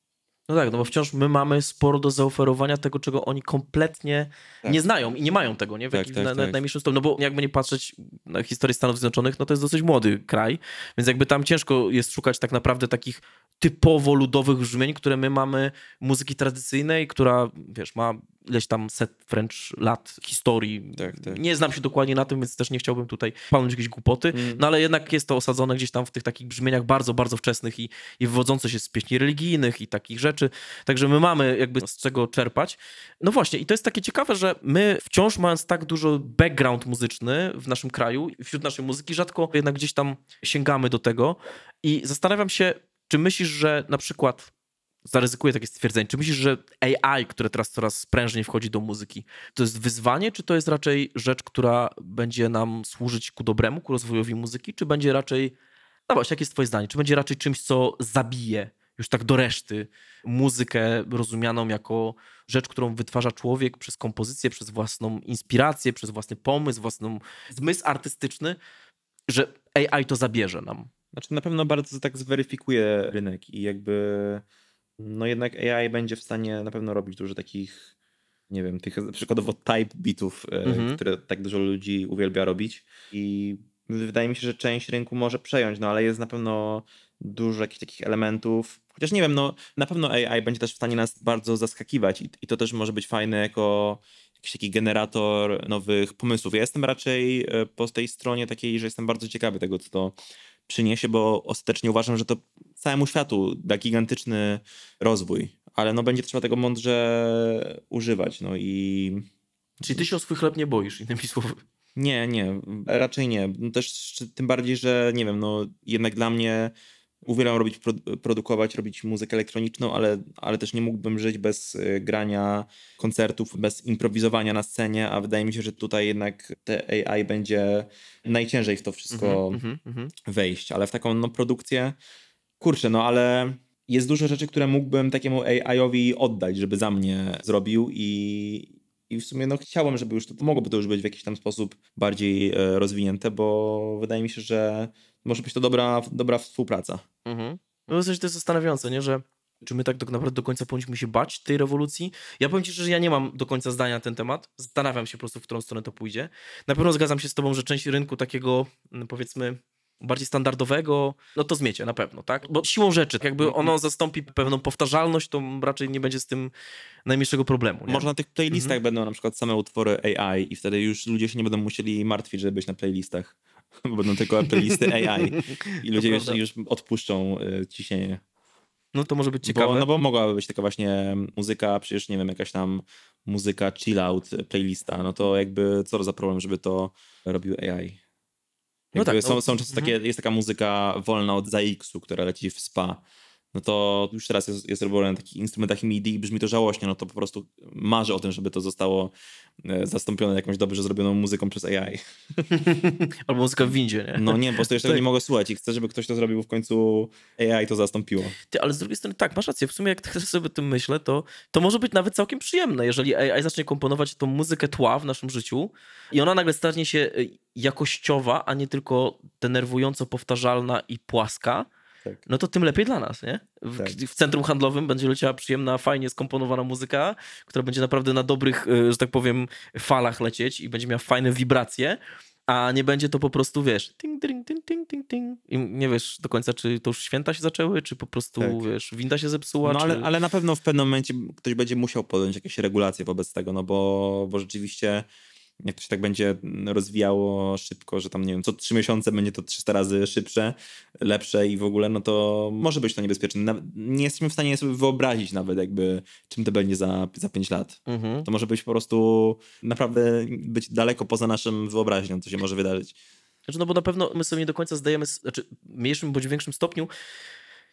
No tak, no bo wciąż my mamy sporo do zaoferowania tego, czego oni kompletnie tak. nie znają i nie mają tego, nie? W tak, tak, na, tak. najmniejszym stopniu. No bo jakby nie patrzeć na historię Stanów Zjednoczonych, no to jest dosyć młody kraj, więc jakby tam ciężko jest szukać tak naprawdę takich typowo ludowych brzmień, które my mamy muzyki tradycyjnej, która, wiesz, ma ileś tam set wręcz lat historii. Tak, tak. Nie znam się dokładnie na tym, więc też nie chciałbym tutaj palnąć jakieś głupoty, mm. no ale jednak jest to osadzone gdzieś tam w tych takich brzmieniach bardzo, bardzo wczesnych i, i wywodzące się z pieśni religijnych i takich rzeczy. Także my mamy jakby z czego czerpać. No właśnie, i to jest takie ciekawe, że my wciąż mając tak dużo background muzyczny w naszym kraju, wśród naszej muzyki, rzadko jednak gdzieś tam sięgamy do tego i zastanawiam się, czy myślisz, że na przykład zaryzykuję takie stwierdzenie. Czy myślisz, że AI, które teraz coraz prężniej wchodzi do muzyki, to jest wyzwanie, czy to jest raczej rzecz, która będzie nam służyć ku dobremu, ku rozwojowi muzyki, czy będzie raczej, no właśnie, jakie jest twoje zdanie, czy będzie raczej czymś, co zabije już tak do reszty muzykę rozumianą jako rzecz, którą wytwarza człowiek przez kompozycję, przez własną inspirację, przez własny pomysł, własny zmysł artystyczny, że AI to zabierze nam. Znaczy na pewno bardzo tak zweryfikuje rynek i jakby no jednak AI będzie w stanie na pewno robić dużo takich, nie wiem, tych przykładowo type bitów, e, mhm. które tak dużo ludzi uwielbia robić i wydaje mi się, że część rynku może przejąć, no ale jest na pewno dużo jakichś takich elementów, chociaż nie wiem, no na pewno AI będzie też w stanie nas bardzo zaskakiwać i, i to też może być fajne jako jakiś taki generator nowych pomysłów. Ja jestem raczej e, po tej stronie takiej, że jestem bardzo ciekawy tego, co to przyniesie, bo ostatecznie uważam, że to całemu światu da gigantyczny rozwój, ale no będzie trzeba tego mądrze używać, no i... Czyli ty się o swój chleb nie boisz, innymi słowy. Nie, nie, raczej nie. No też tym bardziej, że nie wiem, no jednak dla mnie uwielbiam robić, produkować, robić muzykę elektroniczną, ale, ale też nie mógłbym żyć bez y, grania koncertów, bez improwizowania na scenie, a wydaje mi się, że tutaj jednak te AI będzie najciężej w to wszystko mm -hmm, wejść, ale w taką no, produkcję, kurczę, no ale jest dużo rzeczy, które mógłbym takiemu AI-owi oddać, żeby za mnie zrobił i, i w sumie no, chciałem, żeby już to mogłoby to już być w jakiś tam sposób bardziej e, rozwinięte, bo wydaje mi się, że może być to dobra, dobra współpraca. Mhm. No to jest zastanawiające, nie? że czy my tak do, naprawdę do końca powinniśmy się bać tej rewolucji? Ja powiem ci, że ja nie mam do końca zdania na ten temat. Zastanawiam się po prostu, w którą stronę to pójdzie. Na pewno zgadzam się z tobą, że część rynku takiego, mm, powiedzmy, bardziej standardowego, no to zmiecie na pewno, tak? Bo siłą rzeczy, jakby mhm. ono zastąpi pewną powtarzalność, to raczej nie będzie z tym najmniejszego problemu. Nie? Może na tych playlistach mhm. będą na przykład same utwory AI i wtedy już ludzie się nie będą musieli martwić, żeby być na playlistach. [laughs] Bo będą tylko playlisty AI [laughs] i ludzie już, już odpuszczą y, ciśnienie. No to może być ciekawe. Bo, no bo mogłaby być taka właśnie muzyka, przecież nie wiem, jakaś tam muzyka chill out, playlista, no to jakby co za problem, żeby to robił AI. No tak, są, no. są często takie, mhm. jest taka muzyka wolna od ZX-u, która leci w spa no to już teraz jest, jest robione na takich instrumentach MIDI i brzmi to żałośnie, no to po prostu marzę o tym, żeby to zostało e, zastąpione jakąś dobrze zrobioną muzyką przez AI. [laughs] Albo muzyka w windzie, nie? No nie, po prostu jeszcze tego nie mogę słuchać i chcę, żeby ktoś to zrobił, w końcu AI to zastąpiło. Ty, ale z drugiej strony tak, masz rację, w sumie jak [laughs] tak sobie o tym myślę, to, to może być nawet całkiem przyjemne, jeżeli AI zacznie komponować tą muzykę tła w naszym życiu i ona nagle stanie się e, jakościowa, a nie tylko denerwująco powtarzalna i płaska, tak. no to tym lepiej dla nas, nie? W, tak. w, centrum handlowym będzie leciała przyjemna, fajnie skomponowana muzyka, która będzie naprawdę na dobrych, e, że tak powiem, falach lecieć i będzie miała fajne wibracje, a nie będzie to po prostu, wiesz, ting, ting, ting, ting, ting, ting. I nie wiesz do końca, czy to już święta się zaczęły, czy po prostu, tak. wiesz, winda się zepsuła. No czy... ale, ale na pewno w pewnym momencie ktoś będzie musiał podjąć jakieś regulacje wobec tego, no bo, bo rzeczywiście jak to się tak będzie rozwijało szybko, że tam nie wiem, co trzy miesiące będzie to 300 razy szybsze, lepsze i w ogóle, no to może być to niebezpieczne. Nie jesteśmy w stanie sobie wyobrazić nawet jakby, czym to będzie za, za 5 lat. Mhm. To może być po prostu naprawdę być daleko poza naszym wyobraźnią, co się może wydarzyć. Znaczy, no bo na pewno my sobie nie do końca zdajemy, znaczy w mniejszym bądź większym stopniu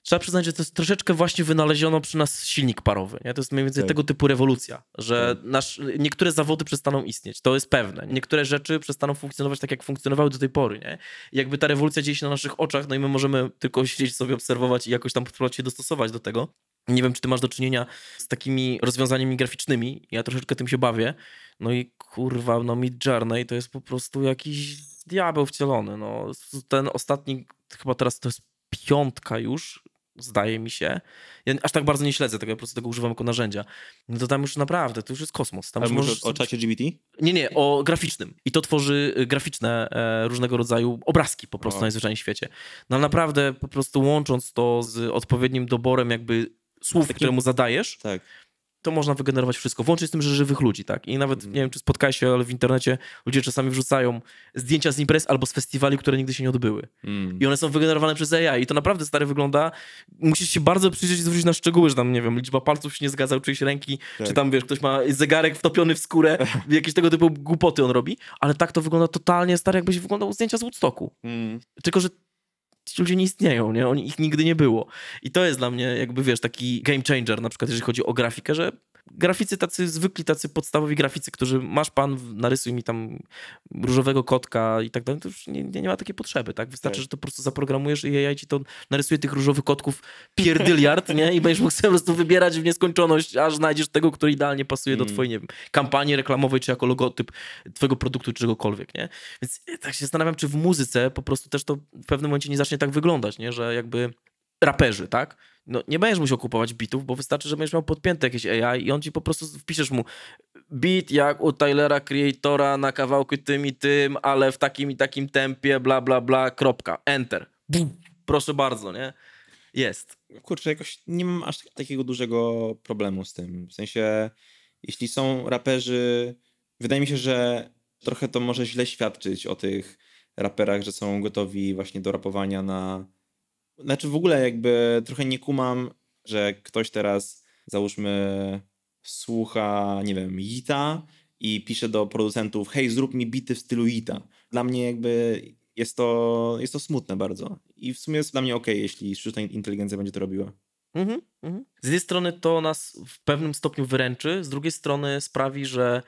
trzeba przyznać, że to jest troszeczkę właśnie wynaleziono przy nas silnik parowy. Nie? To jest mniej więcej tak. tego typu rewolucja, że tak. nasz, niektóre zawody przestaną istnieć, to jest pewne. Niektóre rzeczy przestaną funkcjonować tak, jak funkcjonowały do tej pory. Nie? I jakby ta rewolucja dzieje się na naszych oczach, no i my możemy tylko siedzieć sobie, obserwować i jakoś tam próbować się dostosować do tego. Nie wiem, czy ty masz do czynienia z takimi rozwiązaniami graficznymi. Ja troszeczkę tym się bawię. No i kurwa, no Mid Journey to jest po prostu jakiś diabeł wcielony. No. Ten ostatni, chyba teraz to jest piątka już, zdaje mi się. Ja aż tak bardzo nie śledzę tego, ja po prostu tego używam jako narzędzia. No to tam już naprawdę, to już jest kosmos. Tam Ale możesz... o czacie GBT? Nie, nie, o graficznym. I to tworzy y, graficzne e, różnego rodzaju obrazki po prostu o. najzwyczajniej w świecie. No naprawdę po prostu łącząc to z odpowiednim doborem jakby słów, Taki... które mu zadajesz, tak to można wygenerować wszystko, włącznie z tym, że żywych ludzi, tak? I nawet, mm. nie wiem, czy spotkałeś się, ale w internecie ludzie czasami wrzucają zdjęcia z imprez albo z festiwali, które nigdy się nie odbyły. Mm. I one są wygenerowane przez AI i to naprawdę stary wygląda. Musisz się bardzo przyjrzeć i zwrócić na szczegóły, że tam, nie wiem, liczba palców się nie zgadza, czyjeś ręki, tak. czy tam, wiesz, ktoś ma zegarek wtopiony w skórę, [laughs] jakieś tego typu głupoty on robi, ale tak to wygląda totalnie, stary, jakbyś wyglądał zdjęcia z Woodstocku. Mm. Tylko, że ci ludzie nie istnieją, nie? Oni, ich nigdy nie było. I to jest dla mnie jakby, wiesz, taki game changer, na przykład jeżeli chodzi o grafikę, że graficy tacy zwykli, tacy podstawowi graficy, którzy masz pan, narysuj mi tam różowego kotka i tak dalej, to już nie, nie, ma takiej potrzeby, tak? Wystarczy, tak. że to po prostu zaprogramujesz i AI ci to narysuje tych różowych kotków pierdyliard, nie? I będziesz mógł sobie po prostu wybierać w nieskończoność, aż znajdziesz tego, który idealnie pasuje mm. do twojej, nie wiem, kampanii reklamowej, czy jako logotyp twojego produktu, czy czegokolwiek, nie? Więc tak się zastanawiam, czy w muzyce po prostu też to w pewnym momencie nie zacznie tak wyglądać, nie? Że jakby raperzy, tak? No, nie będziesz musiał kupować bitów, bo wystarczy, że będziesz miał podpięte jakieś AI i on ci po prostu wpiszesz mu beat jak u Tylera Creatora na kawałku tym i tym, ale w takim i takim tempie, bla, bla, bla, kropka, enter. Bum. Proszę bardzo, nie? Jest. Kurczę, jakoś nie mam aż takiego dużego problemu z tym. W sensie, jeśli są raperzy, wydaje mi się, że trochę to może źle świadczyć o tych raperach, że są gotowi właśnie do rapowania na znaczy w ogóle jakby trochę nie kumam, że ktoś teraz załóżmy słucha, nie wiem, Yita i pisze do producentów, hej, zrób mi bity w stylu Yita. Dla mnie jakby jest to, jest to smutne bardzo. I w sumie jest dla mnie ok, jeśli sztuczna inteligencja będzie to robiła. Mhm, mhm. Z jednej strony to nas w pewnym stopniu wyręczy, z drugiej strony sprawi, że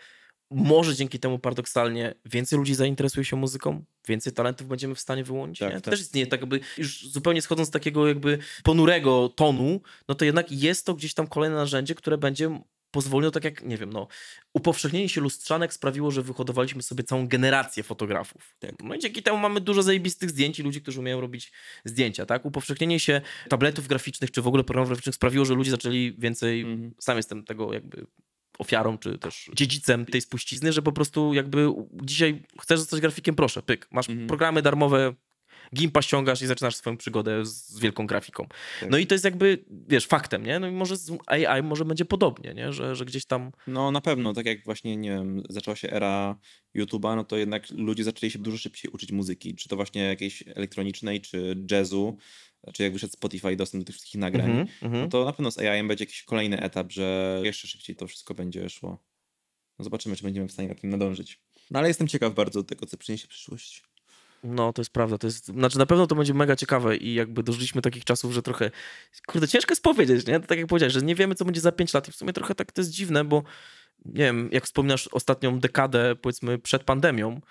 może dzięki temu paradoksalnie więcej ludzi zainteresuje się muzyką, więcej talentów będziemy w stanie wyłonić. Tak, tak. też jest nie tak jakby, już zupełnie schodząc z takiego jakby ponurego tonu, no to jednak jest to gdzieś tam kolejne narzędzie, które będzie pozwoliło, tak jak, nie wiem, no, upowszechnienie się lustrzanek sprawiło, że wyhodowaliśmy sobie całą generację fotografów. Tak. No i dzięki temu mamy dużo zajebistych zdjęć i ludzi, którzy umieją robić zdjęcia, tak? Upowszechnienie się tabletów graficznych, czy w ogóle programów graficznych sprawiło, że ludzie zaczęli więcej, -hmm. sam jestem tego jakby ofiarą, czy też dziedzicem tej spuścizny, że po prostu jakby dzisiaj chcesz zostać grafikiem, proszę, pyk, masz mhm. programy darmowe, Gimpa ściągasz i zaczynasz swoją przygodę z, wielką grafiką. Tak. No i to jest jakby, wiesz, faktem, nie? No i może z AI może będzie podobnie, nie? Że, że gdzieś tam... No na pewno, tak jak właśnie, nie wiem, zaczęła się era YouTube'a, no to jednak ludzie zaczęli się dużo szybciej uczyć muzyki, czy to właśnie jakiejś elektronicznej, czy jazzu, czy jak wyszedł Spotify dostęp do tych wszystkich nagrań, mm -hmm. no to na pewno z AI będzie jakiś kolejny etap, że jeszcze szybciej to wszystko będzie szło. No zobaczymy, czy będziemy w stanie na tym nadążyć. No ale jestem ciekaw bardzo tego, co przyniesie przyszłość. No, to jest prawda. To jest, znaczy na pewno to będzie mega ciekawe i jakby dożyliśmy takich czasów, że trochę, kurde, ciężko jest powiedzieć, nie? Tak jak powiedziałeś, że nie wiemy, co będzie za 5 lat i w sumie trochę tak to jest dziwne, bo nie wiem, jak wspominasz ostatnią dekadę, powiedzmy przed pandemią,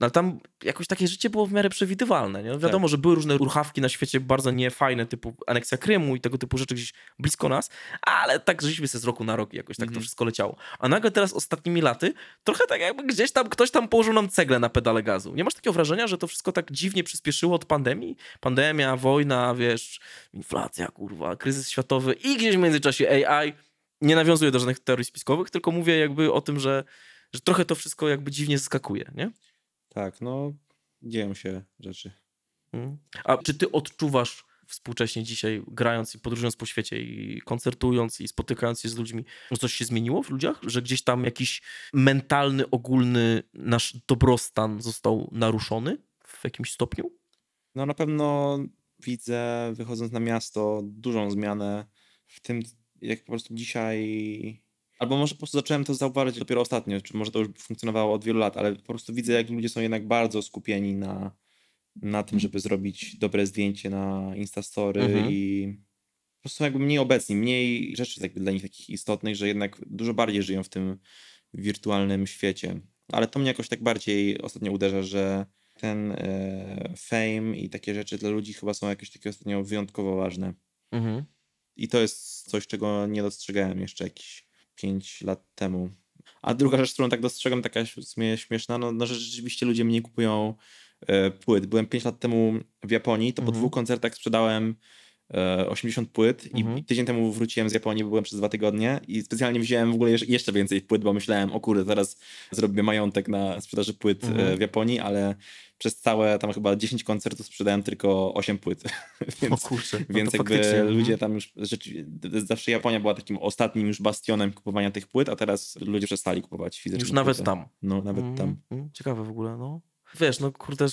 no ale tam jakoś takie życie było w miarę przewidywalne. Nie? No wiadomo, tak. że były różne ruchawki na świecie bardzo niefajne, typu aneksja Krymu i tego typu rzeczy gdzieś blisko nas, ale tak żyliśmy sobie z roku na rok i jakoś tak mm -hmm. to mhm. wszystko leciało. A nagle teraz ostatnimi laty trochę tak jakby gdzieś tam ktoś tam położył nam ceglę na pedale gazu. Nie masz takiego wrażenia, że to wszystko tak dziwnie przyspieszyło od pandemii? Pandemia, wojna, wiesz, inflacja, kurwa, kryzys światowy i gdzieś w międzyczasie AI. Nie nawiązuję do żadnych teorii spiskowych, tylko mówię jakby o tym, że, że trochę to wszystko jakby dziwnie zaskakuje, nie? Tak, no dzieją się rzeczy. Hmm. A czy ty odczuwasz współcześnie dzisiaj grając i podróżując po świecie i koncertując i spotykając się z ludźmi, że coś się zmieniło w ludziach? Że gdzieś tam jakiś mentalny, ogólny nasz dobrostan został naruszony w jakimś stopniu? No na pewno widzę, wychodząc na miasto, dużą zmianę w tym, jak po prostu dzisiaj. Albo może po prostu zacząłem to zauważyć dopiero ostatnio, czy może to już funkcjonowało od wielu lat, ale po prostu widzę, jak ludzie są jednak bardzo skupieni na, na tym, żeby zrobić dobre zdjęcie na Instastory Mhm. i po prostu jakby mniej obecni, mniej rzeczy jakby dla nich takich istotnych, że jednak dużo bardziej żyją w tym wirtualnym świecie. Ale to mnie jakoś tak bardziej ostatnio uderza, że ten e, fame i takie rzeczy dla ludzi chyba są jakieś takie ostatnio wyjątkowo ważne. Mhm. I to jest coś, czego nie dostrzegałem jeszcze jakieś 5 lat temu. A druga rzecz, którą tak dostrzegam, taka w sumie śmieszna, no, no że rzeczywiście ludzie mniej kupują e, płyt. Byłem 5 lat temu w Japonii, to po Mhm. dwóch koncertach sprzedałem e, 80 płyt Mhm. i tydzień temu wróciłem z Japonii, byłem przez dwa tygodnie i specjalnie wziąłem w ogóle jeszcze- więcej płyt, bo myślałem, o kurde, teraz zrobię majątek na sprzedaży płyt Mhm. e, w Japonii, ale przez całe tam chyba 10 koncertów sprzedałem tylko 8 płyt. [laughs] O Więc kurczę, no więc jakby faktycznie, ludzie mhm. tam już rzeczy, zawsze Japonia była takim ostatnim już bastionem kupowania tych płyt, a teraz ludzie przestali kupować fizyczne Już nawet płyty. tam. No, nawet Mhm, tam. mhm. Ciekawe w ogóle, no. Wiesz, no kurde,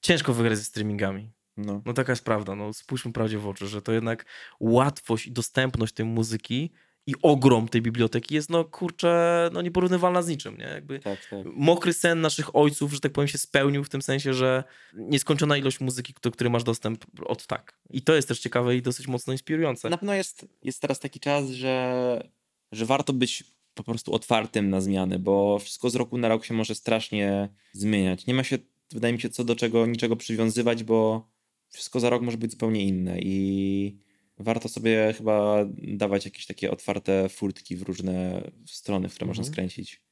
ciężko wygrać ze streamingami. No. No taka jest prawda, no spójrzmy prawdzie w oczy, że to jednak łatwość i dostępność tej muzyki i ogrom tej biblioteki jest, no kurczę, no nieporównywalna z niczym, nie? Jakby Tak, tak. mokry sen naszych ojców, że tak powiem, się spełnił w tym sensie, że nieskończona ilość muzyki, do której masz dostęp od tak. I to jest też ciekawe i dosyć mocno inspirujące. Na pewno jest, jest teraz taki czas, że, że warto być po prostu otwartym na zmiany, bo wszystko z roku na rok się może strasznie zmieniać. Nie ma się, wydaje mi się, co do czego niczego przywiązywać, bo wszystko za rok może być zupełnie inne i warto sobie chyba dawać jakieś takie otwarte furtki w różne strony, w które można Mhm. skręcić.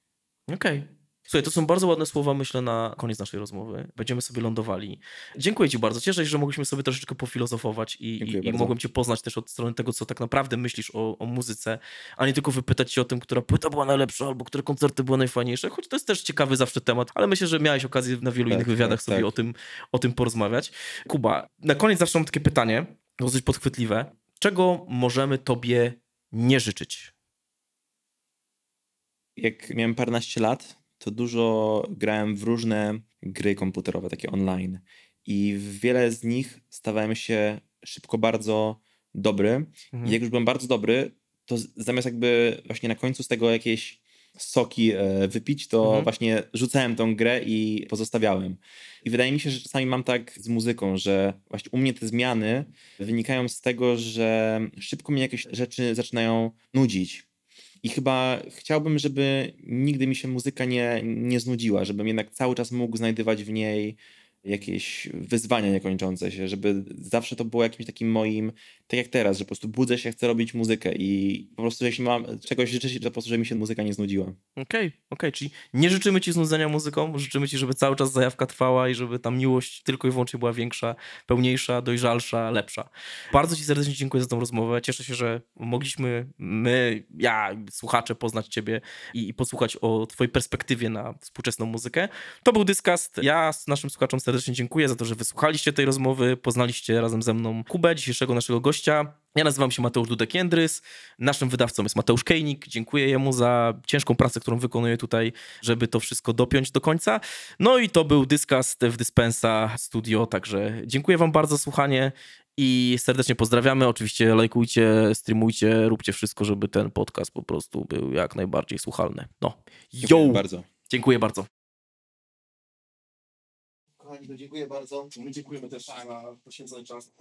Okej. Słuchaj, to są bardzo ładne słowa, myślę, na koniec naszej rozmowy. Będziemy sobie lądowali. Dziękuję Ci bardzo. Cieszę się, że mogliśmy sobie troszeczkę pofilozofować i, i, i mogłem Cię poznać też od strony tego, co tak naprawdę myślisz o, o muzyce, a nie tylko wypytać Cię o tym, która płyta była najlepsza albo które koncerty były najfajniejsze, choć to jest też ciekawy zawsze temat, ale myślę, że miałeś okazję na wielu Tak, innych wywiadach tak, sobie tak. O, tym, o tym porozmawiać. Kuba, na koniec zawsze mam takie pytanie, dosyć podchwytliwe. Czego możemy Tobie nie życzyć? jak miałem paręnaście lat, to dużo grałem w różne gry komputerowe, takie online. I w wiele z nich stawałem się szybko bardzo dobry. Mhm. I jak już byłem bardzo dobry, to zamiast jakby właśnie na końcu z tego jakieś soki e, wypić, to Mhm. właśnie rzucałem tą grę i pozostawiałem. I wydaje mi się, że czasami mam tak z muzyką, że właśnie u mnie te zmiany wynikają z tego, że szybko mnie jakieś rzeczy zaczynają nudzić. I chyba chciałbym, żeby nigdy mi się muzyka nie, nie znudziła, żebym jednak cały czas mógł znajdywać w niej jakieś wyzwania niekończące się, żeby zawsze to było jakimś takim moim, tak jak teraz, że po prostu budzę się, chcę robić muzykę i po prostu jeśli mam czegoś życzyć, to po prostu, żeby mi się muzyka nie znudziła. Okej, okej, czyli nie życzymy ci znudzenia muzyką, życzymy ci, żeby cały czas zajawka trwała i żeby ta miłość tylko i wyłącznie była większa, pełniejsza, dojrzalsza, lepsza. Bardzo ci serdecznie dziękuję za tą rozmowę. Cieszę się, że mogliśmy my, ja, słuchacze, poznać ciebie i, i posłuchać o twojej perspektywie na współczesną muzykę. To był Dyskast. Ja z naszym słuchaczom serdecznie dziękuję za to, że wysłuchaliście tej rozmowy, poznaliście razem ze mną Kubę, dzisiejszego naszego gościa. Ja nazywam się Mateusz Dudek-Jędrys. Naszym wydawcą jest Mateusz Kejnik. Dziękuję jemu za ciężką pracę, którą wykonuje tutaj, żeby to wszystko dopiąć do końca. No i to był Dyskast w Dyspensa Studio, także dziękuję wam bardzo za słuchanie i serdecznie pozdrawiamy. Oczywiście lajkujcie, streamujcie, róbcie wszystko, żeby ten podcast po prostu był jak najbardziej słuchalny. No, Dziękuję yo! bardzo. Dziękuję bardzo. To dziękuję bardzo. My dziękujemy też za poświęcony czas.